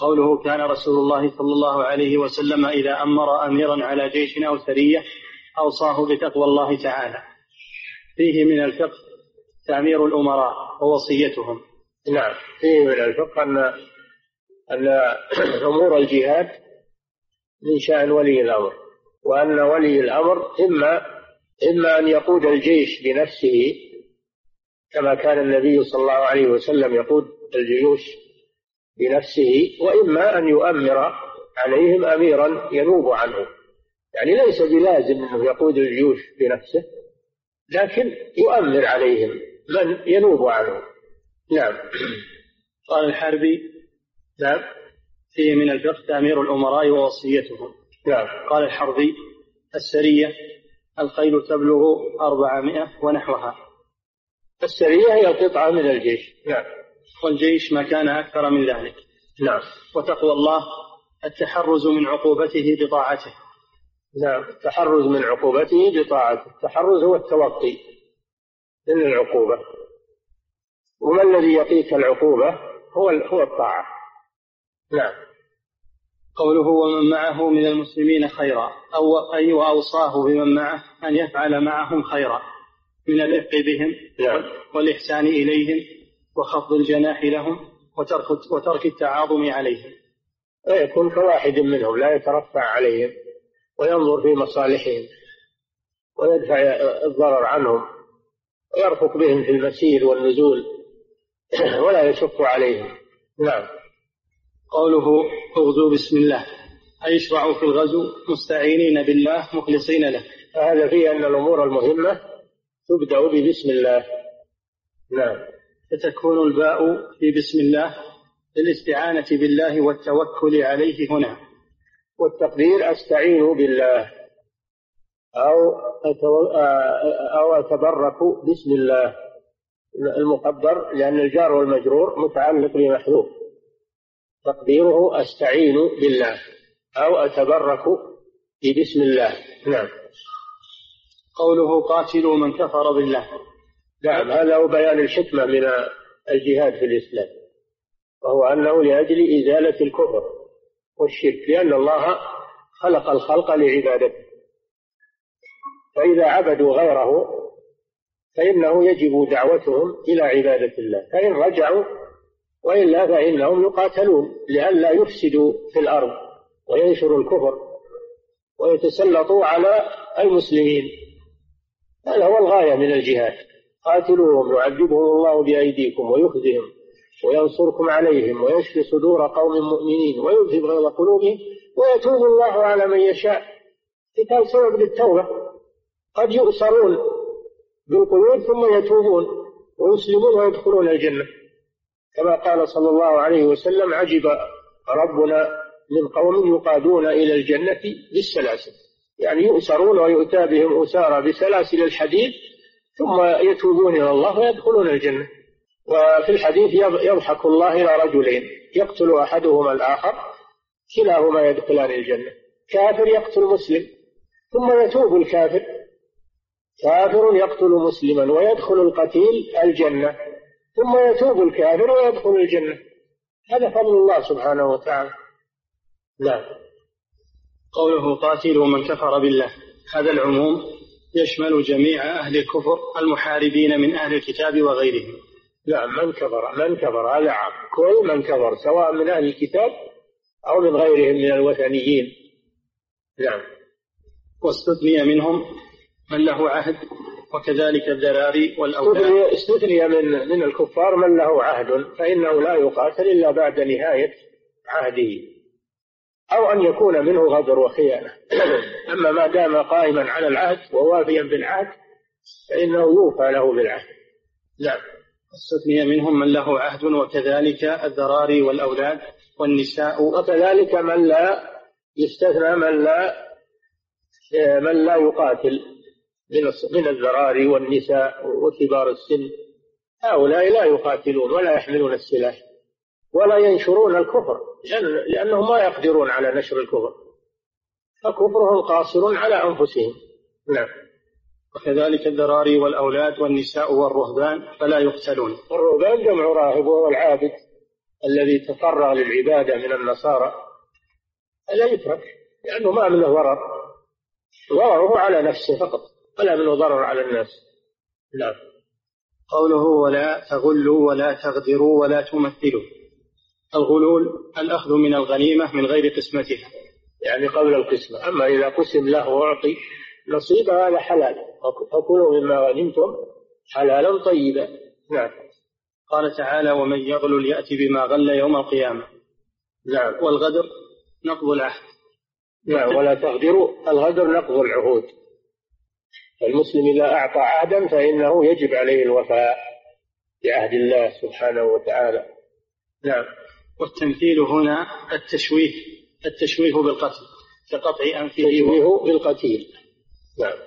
قوله كان رسول الله صلى الله عليه وسلم إذا أمر أميرا على جيش أو سرية أوصاه بتقوى الله تعالى. فيه من الفقه تعمير الأمراء ووصيتهم. نعم. فيه من الفقه أن أن أمور الجهاد من شأن ولي الأمر وأن ولي الأمر إما إما أن يقود الجيش بنفسه كما كان النبي صلى الله عليه وسلم يقود الجيوش بنفسه وإما أن يؤمر عليهم أميرا ينوب عنه. يعني ليس بلازم أنه يقود الجيوش بنفسه لكن يؤمر عليهم من ينوب عنه. نعم. قال الحربي نعم. فيه من الفقه تأمير الأمراء ووصيتهم. نعم. قال الحربي السرية الخيل تبلغ أربعمائة ونحوها. السرية هي القطعة من الجيش. نعم. والجيش ما كان أكثر من ذلك. نعم. وتقوى الله التحرز من عقوبته بطاعته. نعم. التحرز من عقوبته بطاعته. التحرز هو التوقي من العقوبة. وما الذي يقيك العقوبة؟ هو هو الطاعة. نعم. قوله ومن معه من المسلمين خيرا أو أي وأوصاه بمن معه أن يفعل معهم خيرا. من الرفق بهم نعم. والإحسان إليهم وخفض الجناح لهم وترك وترك التعاظم عليهم. ويكون كواحد منهم لا يترفع عليهم وينظر في مصالحهم ويدفع الضرر عنهم ويرفق بهم في المسير والنزول. ولا يشق عليهم. نعم. قوله اغزوا بسم الله. أي اشرعوا في الغزو مستعينين بالله مخلصين له. فهذا فيه أن الأمور المهمة تبدأ ببسم الله. نعم. فتكون الباء في بسم الله للاستعانة بالله والتوكل عليه هنا. والتقدير أستعين بالله. أو أو أتبرك بسم الله. المقدر لأن الجار والمجرور متعلق بمحذوف. تقديره أستعين بالله أو أتبرك بسم الله. نعم. قوله قاتلوا من كفر بالله. نعم. هذا هو بيان الحكمة من الجهاد في الإسلام وهو أنه لأجل إزالة الكفر والشرك لأن الله خلق الخلق لعبادته. فإذا عبدوا غيره فإنه يجب دعوتهم إلى عبادة الله. فإن رجعوا وإلا فإنهم يقاتلون لئلا يفسدوا في الأرض وينشروا الكفر ويتسلطوا على المسلمين. هذا هو الغاية من الجهاد. قاتلوهم يعذبهم الله بأيديكم ويخزهم وينصركم عليهم ويشفي صدور قوم مؤمنين ويذهب غيظ قلوبهم ويتوب الله على من يشاء. كتاب سبب للتوبة. قد يؤسرون بالقيود ثم يتوبون ويسلمون ويدخلون الجنة. كما قال صلى الله عليه وسلم عجب ربنا من قوم يقادون إلى الجنة بالسلاسل. يعني يؤسرون ويؤتى بهم أسارى بسلاسل الحديد ثم يتوبون إلى الله ويدخلون الجنة. وفي الحديث يضحك الله إلى رجلين يقتل أحدهما الآخر كلاهما يدخلان الجنة. كافر يقتل مسلم ثم يتوب الكافر. كافر يقتل مسلما ويدخل القتيل الجنة ثم يتوب الكافر ويدخل الجنة. هذا فضل الله سبحانه وتعالى. نعم. قوله قاتلوا من كفر بالله. هذا العموم يشمل جميع أهل الكفر المحاربين من أهل الكتاب وغيرهم. نعم من كفر من كفر هذا عام. كل من كفر سواء من أهل الكتاب أو من غيرهم من الوثنيين. نعم. واستثني منهم من له عهد وكذلك الذراري والأولاد. استثني من من الكفار من له عهد فإنه لا يقاتل إلا بعد نهاية عهده أو أن يكون منه غدر وخيانة. أما ما دام قائما على العهد ووافيا بالعهد فإنه يوفى له بالعهد. نعم. استثني منهم من له عهد وكذلك الذراري والأولاد والنساء. وكذلك من لا يستثنى من لا من لا يقاتل. من من الذراري والنساء وكبار السن. هؤلاء لا يقاتلون ولا يحملون السلاح ولا ينشرون الكفر لأنهم ما يقدرون على نشر الكفر. فكفرهم قاصر على أنفسهم. نعم. وكذلك الذراري والأولاد والنساء والرهبان فلا يقتلون. الرهبان جمع راهب وهو العابد الذي تفرغ للعبادة من النصارى. لا يترك لأنه ما منه ضرر. ضرره على نفسه فقط. ولا منه ضرر على الناس. نعم. قوله ولا تغلوا ولا تغدروا ولا تمثلوا. الغلول الأخذ من الغنيمة من غير قسمتها. يعني قبل القسمة. أما إذا قسم له وأعطي نصيب هذا حلال. فكلوا مما غنمتم حلالا طيبا. نعم. قال تعالى ومن يغلل يأتي بما غل يوم القيامة. نعم. والغدر نقض العهد. نعم. ولا تغدروا. الغدر نقض العهود. المسلم إذا أعطى عهدا فإنه يجب عليه الوفاء بعهد الله سبحانه وتعالى. نعم. والتمثيل هنا التشويه التشويه بالقتل كقطع أنفه التشويه بالقتيل. نعم.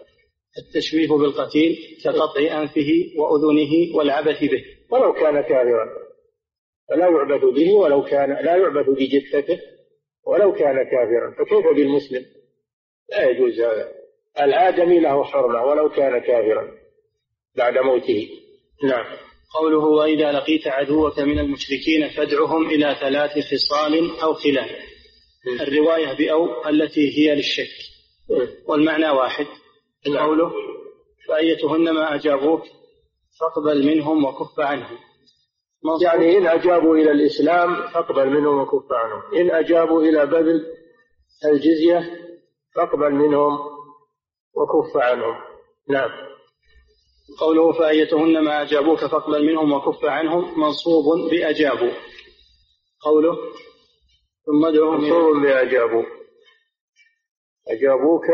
التشويه بالقتيل كقطع أنفه وأذنه والعبث به. ولو كان كافرا فلا يعبث به ولو كان لا يعبث بجثته ولو كان كافرا. فكيف بالمسلم؟ لا يجوز هذا. الآدمي له حرمة ولو كان كافرا بعد موته. نعم. قوله وإذا لقيت عدوك من المشركين فادعهم إلى ثلاث خصال أو خلال الرواية بأو التي هي للشك. والمعنى واحد. نعم. قوله فأيتهن ما أجابوك فاقبل منهم وكف عنهم. يعني إن أجابوا إلى الإسلام فاقبل منهم وكف عنهم. إن أجابوا إلى بذل الجزية فاقبل منهم وكف عنهم. نعم. قوله فأيتهن ما أجابوك فاقبل منهم وكف عنهم منصوب بأجابوا. قوله ثم ادعوهم منصوب بأجابوا. أجابوك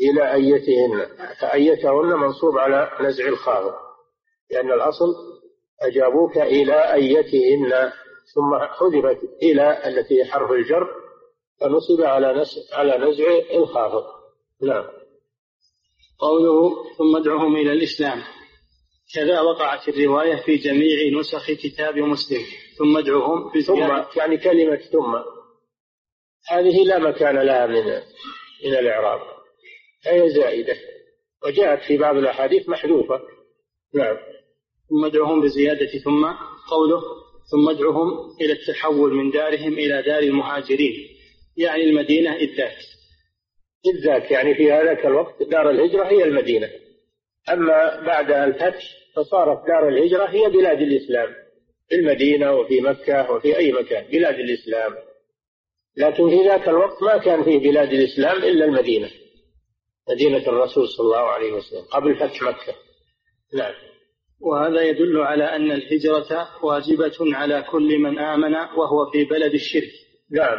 إلى أيتهن. فأيتهن منصوب على نزع الخافض لأن الأصل أجابوك إلى أيتهن ثم حذفت إلى التي حرف الجر فنصب على على نزع الخافض نعم. قوله ثم ادعهم إلى الإسلام. كذا وقعت الرواية في جميع نسخ كتاب مسلم. ثم ادعوهم ثم يعني كلمة ثم. هذه لا مكان لها من من الإعراب. هي زائدة. وجاءت في بعض الأحاديث محذوفة. نعم. ثم ادعوهم بزيادة. ثم قوله ثم ادعوهم إلى التحول من دارهم إلى دار المهاجرين. يعني المدينة إذ ذاك يعني في هذاك الوقت دار الهجرة هي المدينة. أما بعد الفتح فصارت دار الهجرة هي بلاد الإسلام. في المدينة وفي مكة وفي أي مكان بلاد الإسلام. لكن في ذاك الوقت ما كان في بلاد الإسلام إلا المدينة. مدينة الرسول صلى الله عليه وسلم قبل فتح مكة. نعم. وهذا يدل على أن الهجرة واجبة على كل من آمن وهو في بلد الشرك. نعم.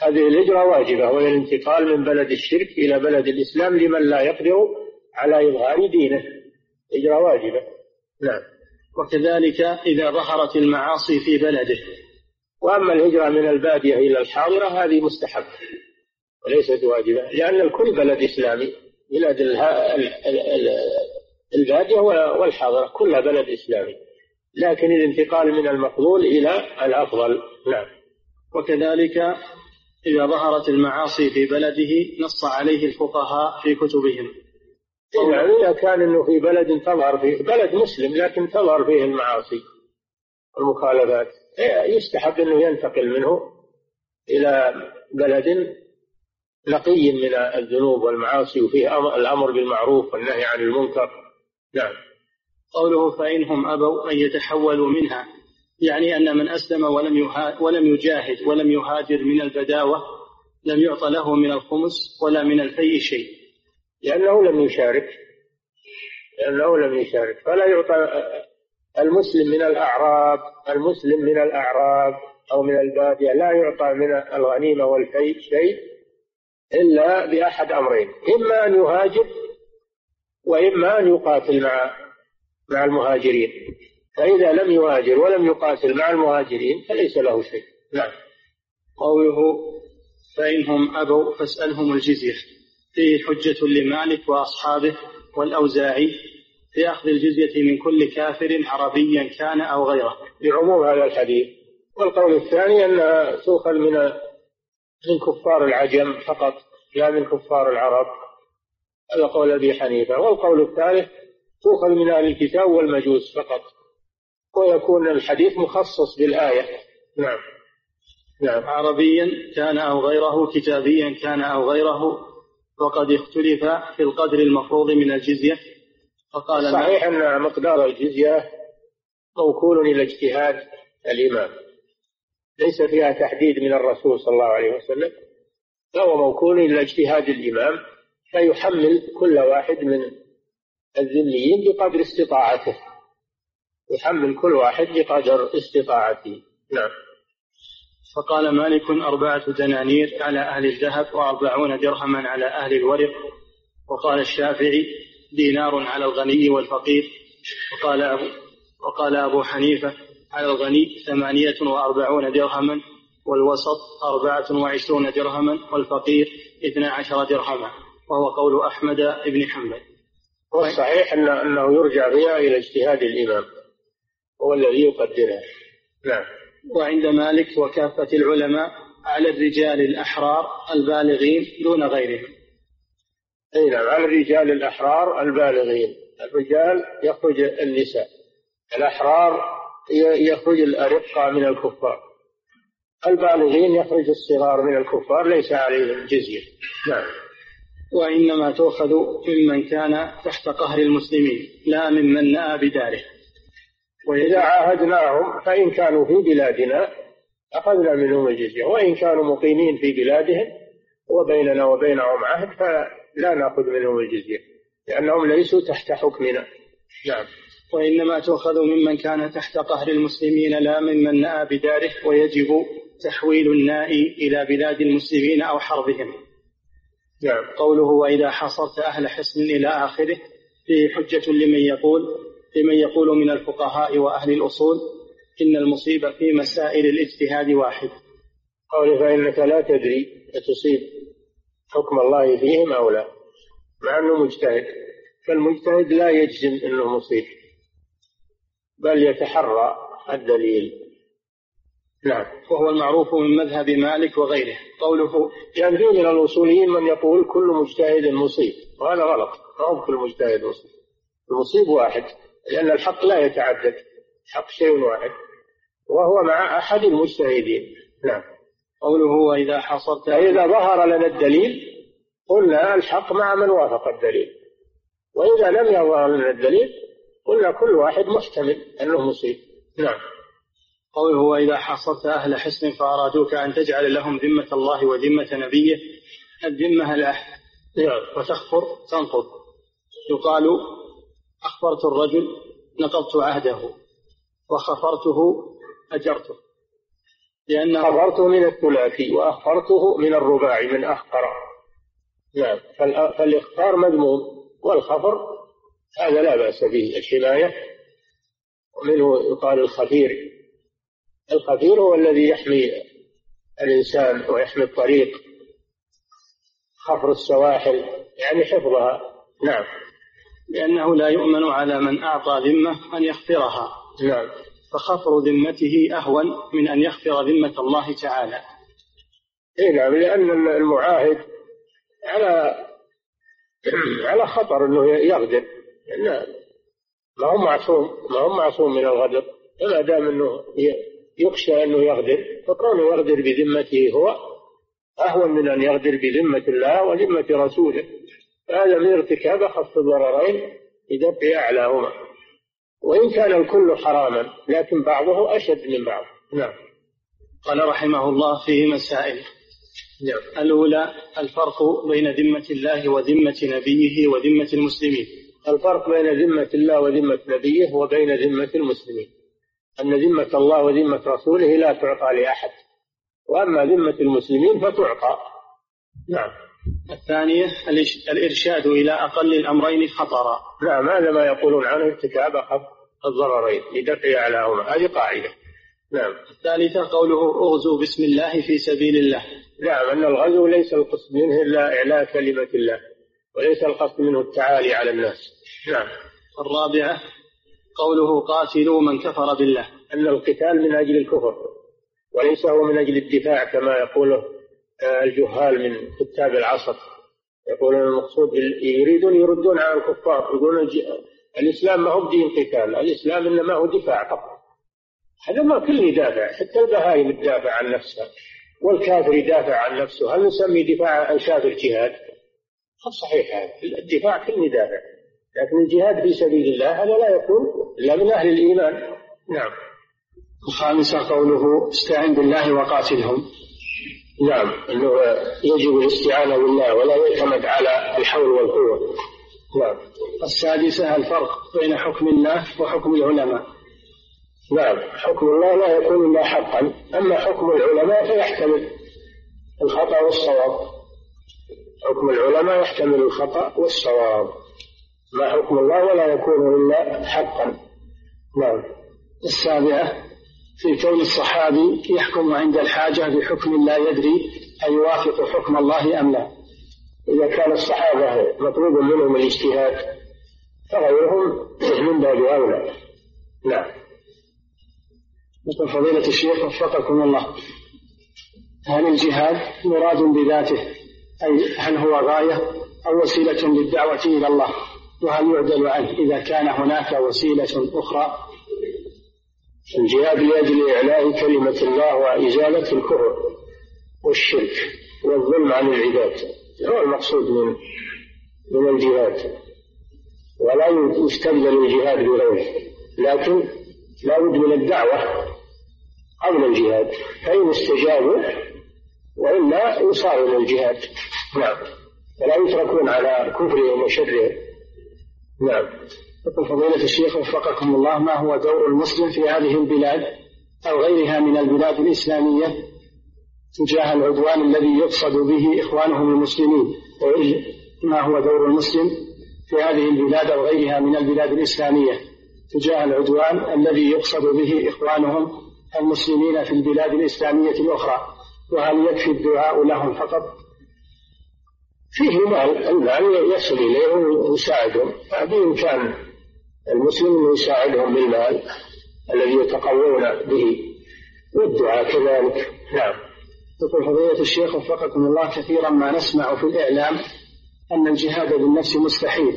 هذه الهجرة واجبة وهي الانتقال من بلد الشرك إلى بلد الإسلام لمن لا يقدر على إظهار دينه. هجرة واجبة. نعم. وكذلك إذا ظهرت المعاصي في بلده. وأما الهجرة من البادية إلى الحاضرة هذه مستحبة وليست واجبة لأن الكل بلد إسلامي. بلاد البادية والحاضرة كلها بلد إسلامي. لكن الانتقال من المفضول إلى الأفضل. نعم. وكذلك إذا ظهرت المعاصي في بلده نص عليه الفقهاء في كتبهم. يعني إذا كان أنه في بلد تظهر فيه بلد مسلم لكن تظهر فيه المعاصي والمخالفات يستحب أنه ينتقل منه إلى بلد نقي من الذنوب والمعاصي وفيه الأمر بالمعروف والنهي عن المنكر. نعم. قوله فإنهم أبوا أن يتحولوا منها. يعني أن من أسلم ولم ولم يجاهد ولم يهاجر من البداوة لم يعطى له من الخمس ولا من الفيء شيء. لأنه لم يشارك. لأنه لم يشارك. فلا يعطى المسلم من الأعراب المسلم من الأعراب أو من البادية لا يعطى من الغنيمة والفيء شيء إلا بأحد أمرين. إما أن يهاجر وإما أن يقاتل مع مع المهاجرين. فإذا لم يهاجر ولم يقاتل مع المهاجرين فليس له شيء. نعم. قوله فإنهم أبوا فاسألهم الجزية. فيه حجة لمالك وأصحابه والأوزاعي في أخذ الجزية من كل كافر عربيا كان أو غيره. لعموم هذا الحديث. والقول الثاني أنها تؤخذ من من كفار العجم فقط لا من كفار العرب. هذا قول أبي حنيفة. والقول الثالث تؤخذ من أهل الكتاب والمجوس فقط. ويكون الحديث مخصص بالآية. نعم. نعم. عربيا كان أو غيره كتابيا كان أو غيره وقد اختلف في القدر المفروض من الجزية. فقال صحيح أن مقدار الجزية موكول إلى اجتهاد الإمام. ليس فيها تحديد من الرسول صلى الله عليه وسلم. فهو موكول إلى اجتهاد الإمام فيحمل كل واحد من الذميين بقدر استطاعته. يحمل كل واحد بقدر استطاعته. نعم. فقال مالك أربعة دنانير على أهل الذهب وأربعون درهما على أهل الورق. وقال الشافعي دينار على الغني والفقير. وقال أبو وقال أبو حنيفة على الغني ثمانية وأربعون درهما والوسط أربعة وعشرون درهما والفقير اثنا عشر درهما. وهو قول أحمد بن حنبل. والصحيح أن أنه يرجع فيها إلى اجتهاد الإمام. هو الذي يقدرها نعم. وعند مالك وكافة العلماء على الرجال الأحرار البالغين دون غيرهم. أي نعم على الرجال الأحرار البالغين. الرجال يخرج النساء الأحرار يخرج الأرقة من الكفار. البالغين يخرج الصغار من الكفار ليس عليهم جزية. نعم. وإنما تؤخذ ممن كان تحت قهر المسلمين لا ممن نأى بداره. وإذا عاهدناهم فإن كانوا في بلادنا أخذنا منهم الجزية وإن كانوا مقيمين في بلادهم وبيننا وبينهم عهد فلا نأخذ منهم الجزية لأنهم ليسوا تحت حكمنا. نعم. وإنما تؤخذ ممن كان تحت قهر المسلمين لا ممن نأى بداره ويجب تحويل النائي إلى بلاد المسلمين أو حربهم. نعم. قوله وإذا حصرت أهل حصن إلى آخره فيه حجة لمن يقول لمن يقول من الفقهاء وأهل الأصول إن المصيبة في مسائل الاجتهاد واحد. قوله فإنك لا تدري أتصيب حكم الله فيهم أو لا. مع أنه مجتهد فالمجتهد لا يجزم أنه مصيب بل يتحرى الدليل. نعم. وهو المعروف من مذهب مالك وغيره. قوله يعني في من الأصوليين من يقول كل مجتهد مصيب. وهذا غلط ما هو كل مجتهد مصيب. المصيب واحد. لأن الحق لا يتعدد. الحق شيء واحد. وهو مع أحد المجتهدين. نعم. قوله وإذا حصلت فإذا ظهر لنا الدليل قلنا الحق مع من وافق الدليل. وإذا لم يظهر لنا الدليل قلنا كل واحد محتمل أنه مصيب. نعم. قوله وإذا حصلت أهل حسن فأرادوك أن تجعل لهم ذمة الله وذمة نبيه. الذمة العهد نعم. وتخفر تنقض. يقال أخبرت الرجل نقضت عهده وخفرته أجرته. لأن خفرته من الثلاثي وأخفرته من الرباعي من أخفر. نعم. فالإخفار مذموم والخفر هذا لا بأس به الحماية. ومنه يقال الخفير. الخفير هو الذي يحمي الإنسان ويحمي الطريق. خفر السواحل يعني حفظها. نعم. لأنه لا يؤمن على من أعطى ذمة أن يخفرها. نعم. فخفر ذمته أهون من أن يخفر ذمة الله تعالى. إيه نعم لأن المعاهد على على خطر أنه يغدر. لأن ما هو معصوم ما هو معصوم من الغدر. فما دام أنه يخشى أنه يغدر فكونه يغدر بذمته هو أهون من أن يغدر بذمة الله وذمة رسوله. هذا من ارتكاب أخف الضررين بدفع أعلاهما. وإن كان الكل حراما لكن بعضه أشد من بعض. نعم. قال رحمه الله فيه مسائل. نعم. الأولى الفرق بين ذمة الله وذمة نبيه وذمة المسلمين. الفرق بين ذمة الله وذمة نبيه وبين ذمة المسلمين. أن ذمة الله وذمة رسوله لا تعطى لأحد. وأما ذمة المسلمين فتعطى. نعم. الثانية الإرشاد إلى أقل الأمرين خطرا. نعم هذا ما يقولون عنه ارتكاب أخف الضررين لدفع أعلاهما هذه قاعدة. نعم. الثالثة قوله اغزوا بسم الله في سبيل الله. نعم أن الغزو ليس القصد منه إلا إعلاء كلمة الله وليس القصد منه التعالي على الناس. نعم. الرابعة قوله قاتلوا من كفر بالله. أن القتال من أجل الكفر وليس هو من أجل الدفاع كما يقوله الجهال من كتاب العصر. يقولون المقصود يريدون يردون على الكفار يقولون الإسلام ما هو دين قتال الإسلام إنما هو دفاع فقط. هذا ما كل يدافع حتى البهائم تدافع عن نفسها والكافر يدافع عن نفسه. هل نسمي دفاع الكافر جهاد؟ صحيح هذا. الدفاع كل يدافع لكن الجهاد في سبيل الله هذا لا يكون إلا من أهل الإيمان. نعم. الخامسة قوله استعن بالله وقاتلهم. نعم أنه يجب الاستعانة بالله ولا يعتمد على الحول والقوة. نعم. السادسة الفرق بين حكم الله وحكم العلماء. نعم حكم الله لا يكون إلا حقا أما حكم العلماء فيحتمل الخطأ والصواب. حكم العلماء يحتمل الخطأ والصواب. ما حكم الله ولا يكون إلا حقا. نعم. السابعة في كون الصحابي يحكم عند الحاجة بحكم لا يدري أيوافق حكم الله أم لا. إذا كان الصحابة مطلوب منهم الاجتهاد فغيرهم من باب أولى. نعم. مثل فضيلة الشيخ وفقكم الله. هل الجهاد مراد بذاته؟ أي هل هو غاية أو وسيلة للدعوة إلى الله؟ وهل يعدل عنه إذا كان هناك وسيلة أخرى؟ الجهاد لأجل إعلاء كلمة الله وإزالة الكفر والشرك والظلم عن العباد. هو المقصود من من الجهاد. ولا يستبدل الجهاد بغيره. لكن لا بد من الدعوة قبل الجهاد. فإن استجابوا وإلا يصار إلى الجهاد. نعم. ولا يتركون على كفرهم وشرهم. نعم. يقول فضيلة الشيخ وفقكم الله ما هو دور المسلم في هذه البلاد أو غيرها من البلاد الإسلامية تجاه العدوان الذي يقصد به إخوانهم المسلمين؟ ما هو دور المسلم في هذه البلاد أو غيرها من البلاد الإسلامية تجاه العدوان الذي يقصد به إخوانهم المسلمين في البلاد الإسلامية الأخرى؟ وهل يكفي الدعاء لهم فقط؟ فيه مال المال يصل إليهم ويساعدهم بإمكان المسلم يساعدهم بالمال الذي يتقوون به والدعاء كذلك. نعم. يقول فضيلة الشيخ وفقكم الله كثيرا ما نسمع في الإعلام أن الجهاد بالنفس مستحيل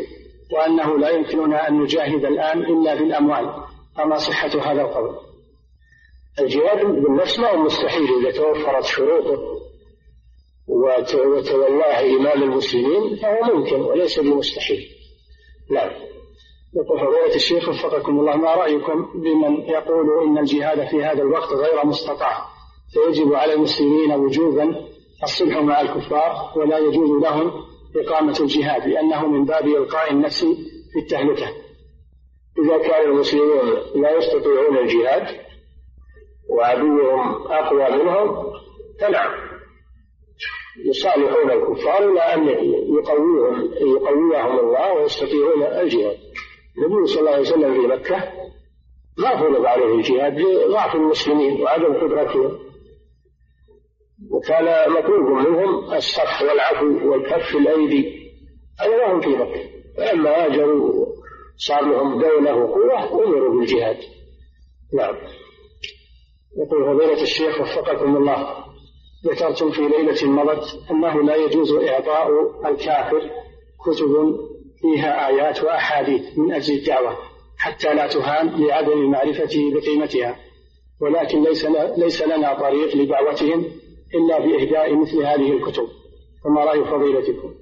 وأنه لا يمكننا أن نجاهد الآن إلا بالأموال. فما صحة هذا القول؟ الجهاد بالنفس ما هو مستحيل إذا توفرت شروطه وتولاه إمام المسلمين فهو ممكن وليس بمستحيل. نعم. يقول فضيلة الشيخ وفقكم الله ما رأيكم بمن يقول إن الجهاد في هذا الوقت غير مستطاع؟ فيجب على المسلمين وجوبا الصلح مع الكفار ولا يجوز لهم إقامة الجهاد لأنه من باب إلقاء النفس في التهلكة. إذا كان المسلمون لا يستطيعون الجهاد وعدوهم أقوى منهم فنعم. يصالحون الكفار إلى أن يقويهم يقويهم الله ويستطيعون الجهاد. النبي صلى الله عليه وسلم في مكة ما فرض عليه الجهاد لضعف المسلمين وعدم قدرتهم. وكان مطلوب منهم الصف والعفو والكف الأيدي. هذا ما هم في مكة. فلما هاجروا صار لهم دولة وقوة أمروا بالجهاد. نعم. يقول فضيلة الشيخ وفقكم الله. ذكرتم في ليلة مضت أنه لا يجوز إعطاء الكافر كتب فيها آيات وأحاديث من أجل الدعوة حتى لا تهان لعدم معرفته بقيمتها. ولكن ليس ليس لنا طريق لدعوتهم إلا بإهداء مثل هذه الكتب. فما رأي فضيلتكم؟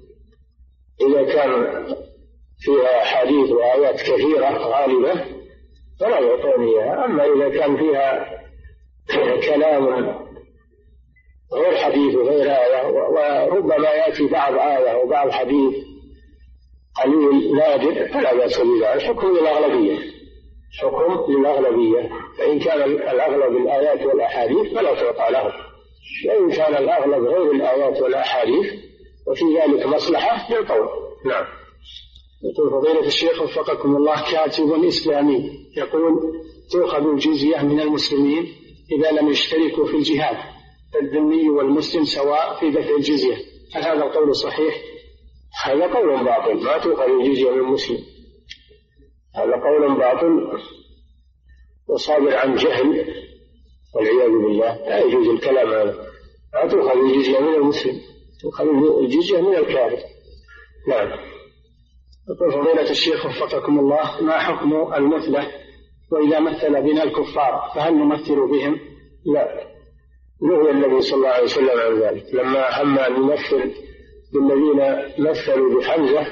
إذا كان فيها أحاديث وآيات كثيرة غالبة فلا يعطون إياها. أما إذا كان فيها كلام غير حديث وغير آية وربما يأتي بعض آية وبعض حديث قليل نادر فلا بأس بذلك. الحكم للأغلبية. حكم للأغلبية. فإن كان الأغلب الآيات والأحاديث فلا تعطى له وإن كان الأغلب غير الآيات والأحاديث وفي ذلك مصلحة يعطون نعم. يقول فضيلة الشيخ وفقكم الله كاتب إسلامي يقول تؤخذ الجزية من المسلمين إذا لم يشتركوا في الجهاد فالذمي والمسلم سواء في دفع الجزية. هل هذا القول صحيح؟ هذا قول باطل. ما تؤخذ الجزية من المسلم هذا قول باطل. وصادر عن جهل والعياذ بالله. لا يجوز الكلام هذا. لا تؤخذ الجزية من المسلم. تؤخذ الجزية من الكافر. نعم. يقول فضيلة الشيخ وفقكم الله ما حكم المثلة وإذا مثل بنا الكفار فهل نمثل بهم؟ لا. نهي النبي صلى الله عليه وسلم عن ذلك. لما هم أن يمثل بالذين مثلوا بحمزة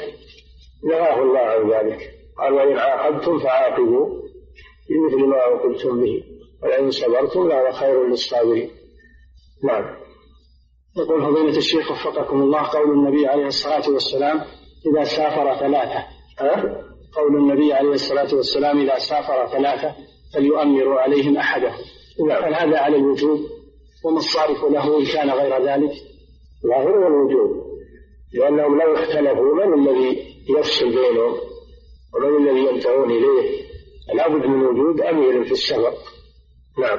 نهاه الله عن ذلك. قال وإن عاقبتم فعاقبوا بمثل ما عوقبتم به ولئن صبرتم لهو خير للصابرين. نعم. يقول فضيلة الشيخ وفقكم الله قول النبي عليه الصلاة والسلام إذا سافر ثلاثة. أه؟ قول النبي عليه الصلاة والسلام إذا سافر ثلاثة فليؤمروا عليهم أحدهم. نعم. هل هذا على الوجوب؟ وما الصارف له إن كان غير ذلك؟ ظاهر الوجوب لأنهم لو اختلفوا من الذي يفصل بينهم ومن الذي ينتهون إليه. لابد من وجود أمير في السفر نعم.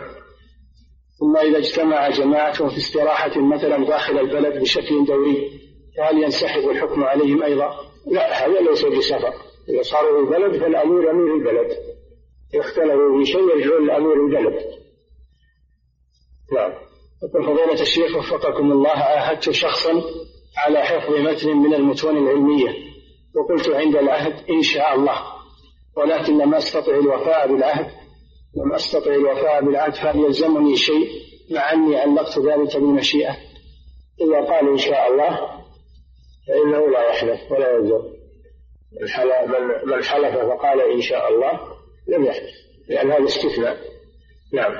ثم إذا اجتمع جماعة في استراحة مثلا داخل البلد بشكل دوري فهل ينسحب الحكم عليهم أيضا؟ لا هذا ليس بسفر إذا صاروا في البلد فالأمير أمير البلد. اختلفوا في شيء يرجعون لأمير البلد. نعم. فضيلة الشيخ وفقكم الله عاهدت شخصا على حفظ متن من المتون العلمية وقلت عند العهد إن شاء الله. ولكن لم أستطع الوفاء بالعهد لم أستطع الوفاء بالعهد فهل يلزمني شيء مع أني علقت ذلك بالمشيئة. إذا قال إن شاء الله فإنه لا يحدث ولا يلزم من حلف فقال إن شاء الله لم يحدث لأن هذا استثناء. نعم.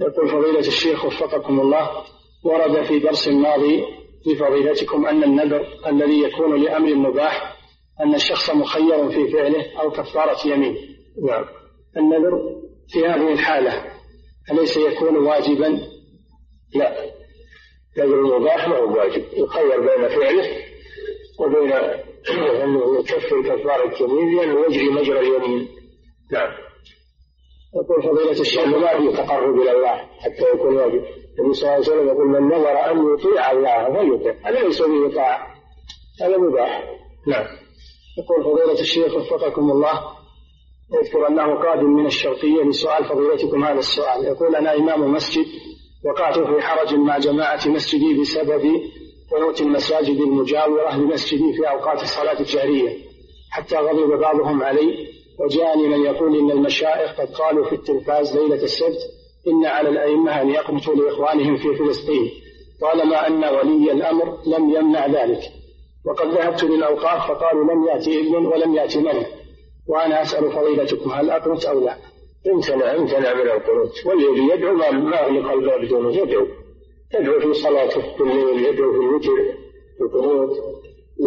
يقول فضيلة الشيخ وفقكم الله ورد في درس ماضي لفضيلتكم أن النذر الذي يكون لأمر مباح أن الشخص مخير في فعله أو كفارة يمين نعم. النذر في هذه الحالة أليس يكون واجبا؟ لا. نذر المباح ما هو واجب. يخير بين فعله وبين أنه يكفر كفارة يمين لأنه يجري مجرى اليمين. نعم. يقول فضيلة الشيخ ما في تقرب إلى الله حتى يكون واجب. النبي صلى الله عليه وسلم يقول من نظر أن يطيع الله فليطع هذا ليس به طاعة هذا مباح. نعم. يقول فضيلة الشيخ وفقكم الله يذكر أنه قادم من الشرقية لسؤال فضيلتكم هذا السؤال. يقول أنا إمام مسجد وقعت في حرج مع جماعة مسجدي بسبب قنوت المساجد المجاورة لمسجدي في أوقات الصلاة الجهرية حتى غضب بعضهم علي وجاءني من يقول إن المشائخ قد قالوا في التلفاز ليلة السبت إن على الأئمة أن يقنطوا لإخوانهم في فلسطين. طالما أن ولي الأمر لم يمنع ذلك. وقد ذهبت للأوقاف فقالوا لم يأتي ابن ولم يأتي من وأنا أسأل فضيلتكم هل أقنط أو لا؟ امتنع امتنع من القنوت. والذي يدعو ما أغلق الباب دونه يدعو. يدعو في في الليل يدعو في الوتر في القنوت.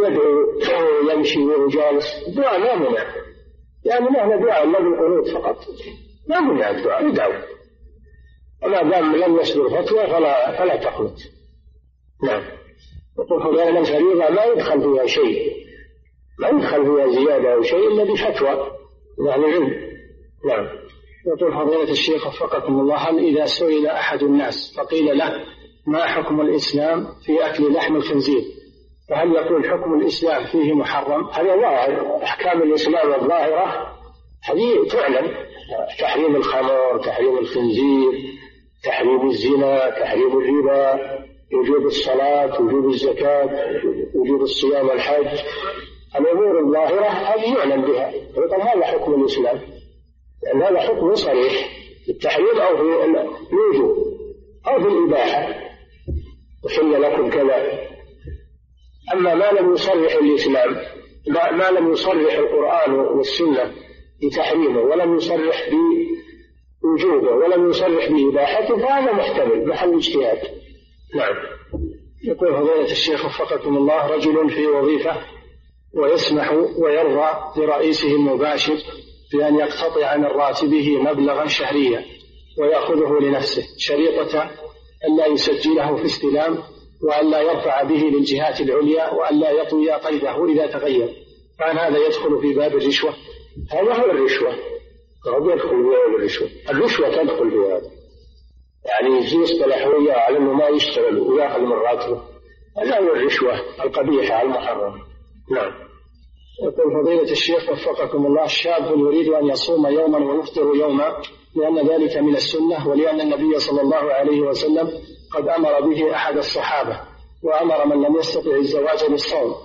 يدعو يمشي وهو جالس. الدعاء ما منع. يعني هو دعاء الا بالقنوت فقط. ما منع الدعاء يدعو وما دام لم يصدر فتوى فلا فلا تقنط. نعم. يقول فضائل الفريضة ما يدخل فيها شيء. ما يدخل فيها زيادة أو شيء إلا بفتوى. من أهل العلم. نعم. يقول فضيلة الشيخ وفقكم الله هل إذا سئل أحد الناس فقيل له ما حكم الإسلام في أكل لحم الخنزير؟ فهل يقول حكم الإسلام فيه محرم؟ هذا ظاهر. أحكام الإسلام الظاهرة هذه تعلن تحريم الخمر تحريم الخنزير تحريم الزنا تحريم الربا وجوب الصلاة وجوب الزكاة وجوب الصيام والحج. الأمور الظاهرة هذه يعلن بها يقول هذا حكم الإسلام. لأن هذا حكم صريح. في التحريم أو في الوجوب أو في الإباحة. وحل لكم كذا. أما ما لم يصرح الإسلام ما لم يصرح القرآن والسنة بتحريمه ولم يصرح بوجوبه ولم يصرح بإباحته فهذا محتمل محل اجتهاد. نعم. يقول فضيلة الشيخ وفقكم الله رجل في وظيفة ويسمح ويرضى لرئيسه المباشر بأن يقتطع من راتبه مبلغا شهريا ويأخذه لنفسه شريطة ألا يسجله في استلام وألا يرفع به للجهات العليا وألا يطوي قيده إذا تغير. فهل هذا يدخل في باب الرشوة؟ هذا هو الرشوة. هو يدخل باب الرشوة الرشوة تدخل في هذا يعني يجي يصطلح وياه على إنه ما يشتغل ويأخذ من راتبه. هذا هو الرشوة القبيحة المحرمة. نعم. يقول فضيلة الشيخ وفقكم الله شاب يريد أن يصوم يوما ويفطر يوما لأن ذلك من السنة ولأن النبي صلى الله عليه وسلم قد أمر به أحد الصحابة وأمر من لم يستطع الزواج بالصوم.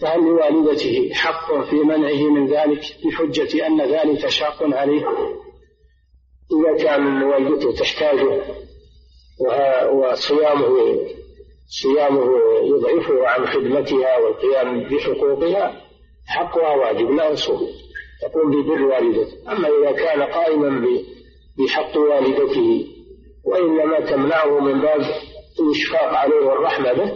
فهل لوالدته حق في منعه من ذلك بحجة أن ذلك شاق عليه. إذا كان والدته تحتاجه وصيامه صيامه يضعفه عن خدمتها والقيام بحقوقها حقها واجب لا يصوم. تقوم ببر والدته. أما إذا كان قائما بحق والدته وإنما تمنعه من باب الإشفاق عليه والرحمة به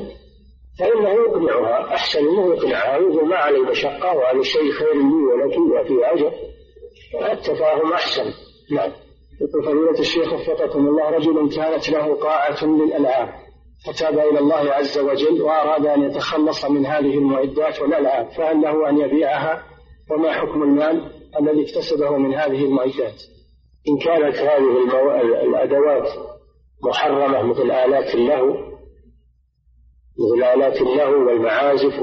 فإنه يقنعها أحسن أنه يقنعها يقول ما علي مشقة وهذا شيء خير لي ولك وفي أجر. التفاهم أحسن. نعم. يقول فضيلة الشيخ وفقكم الله رجل كانت له قاعة للألعاب فتاب إلى الله عز وجل وأراد أن يتخلص من هذه المعدات والألعاب فهل له أن يبيعها؟ وما حكم المال الذي اكتسبه من هذه المعدات؟ إن كانت هذه. الأدوات محرمة مثل آلات اللهو مثل آلات اللهو والمعازف.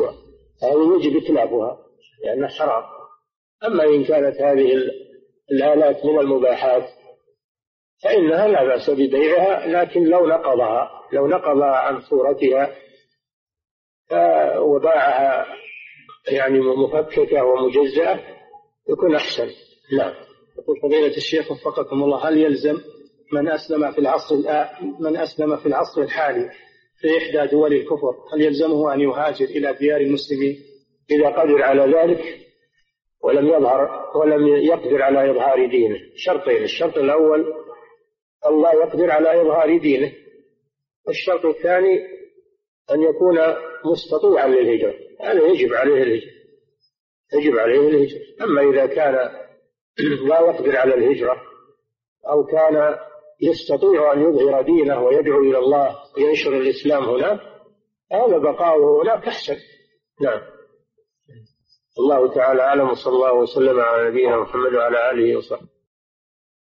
هذه يجب إتلافها لأنها حرام أما إن كانت هذه الآلات من المباحات فإنها لا بأس ببيعها لكن لو نقضها لو نقض عن صورتها وباعها يعني مفككة ومجزأة يكون أحسن نعم يقول فضيلة الشيخ وفقكم الله هل يلزم من أسلم في العصر من أسلم في العصر الحالي في إحدى دول الكفر هل يلزمه أن يهاجر إلى ديار المسلمين إذا قدر على ذلك؟ ولم يظهر ولم يقدر على إظهار دينه. شرطين الشرط الأول الله يقدر على إظهار دينه. الشرط الثاني أن يكون مستطيعا للهجرة. هذا يجب عليه الهجرة. يجب عليه الهجرة. أما إذا كان لا يقدر على الهجرة أو كان يستطيع أن يظهر دينه ويدعو إلى الله وينشر الإسلام هناك هذا بقاؤه هناك أحسن نعم. الله تعالى أعلم وصلى الله وسلم على نبينا محمد وعلى آله وصحبه.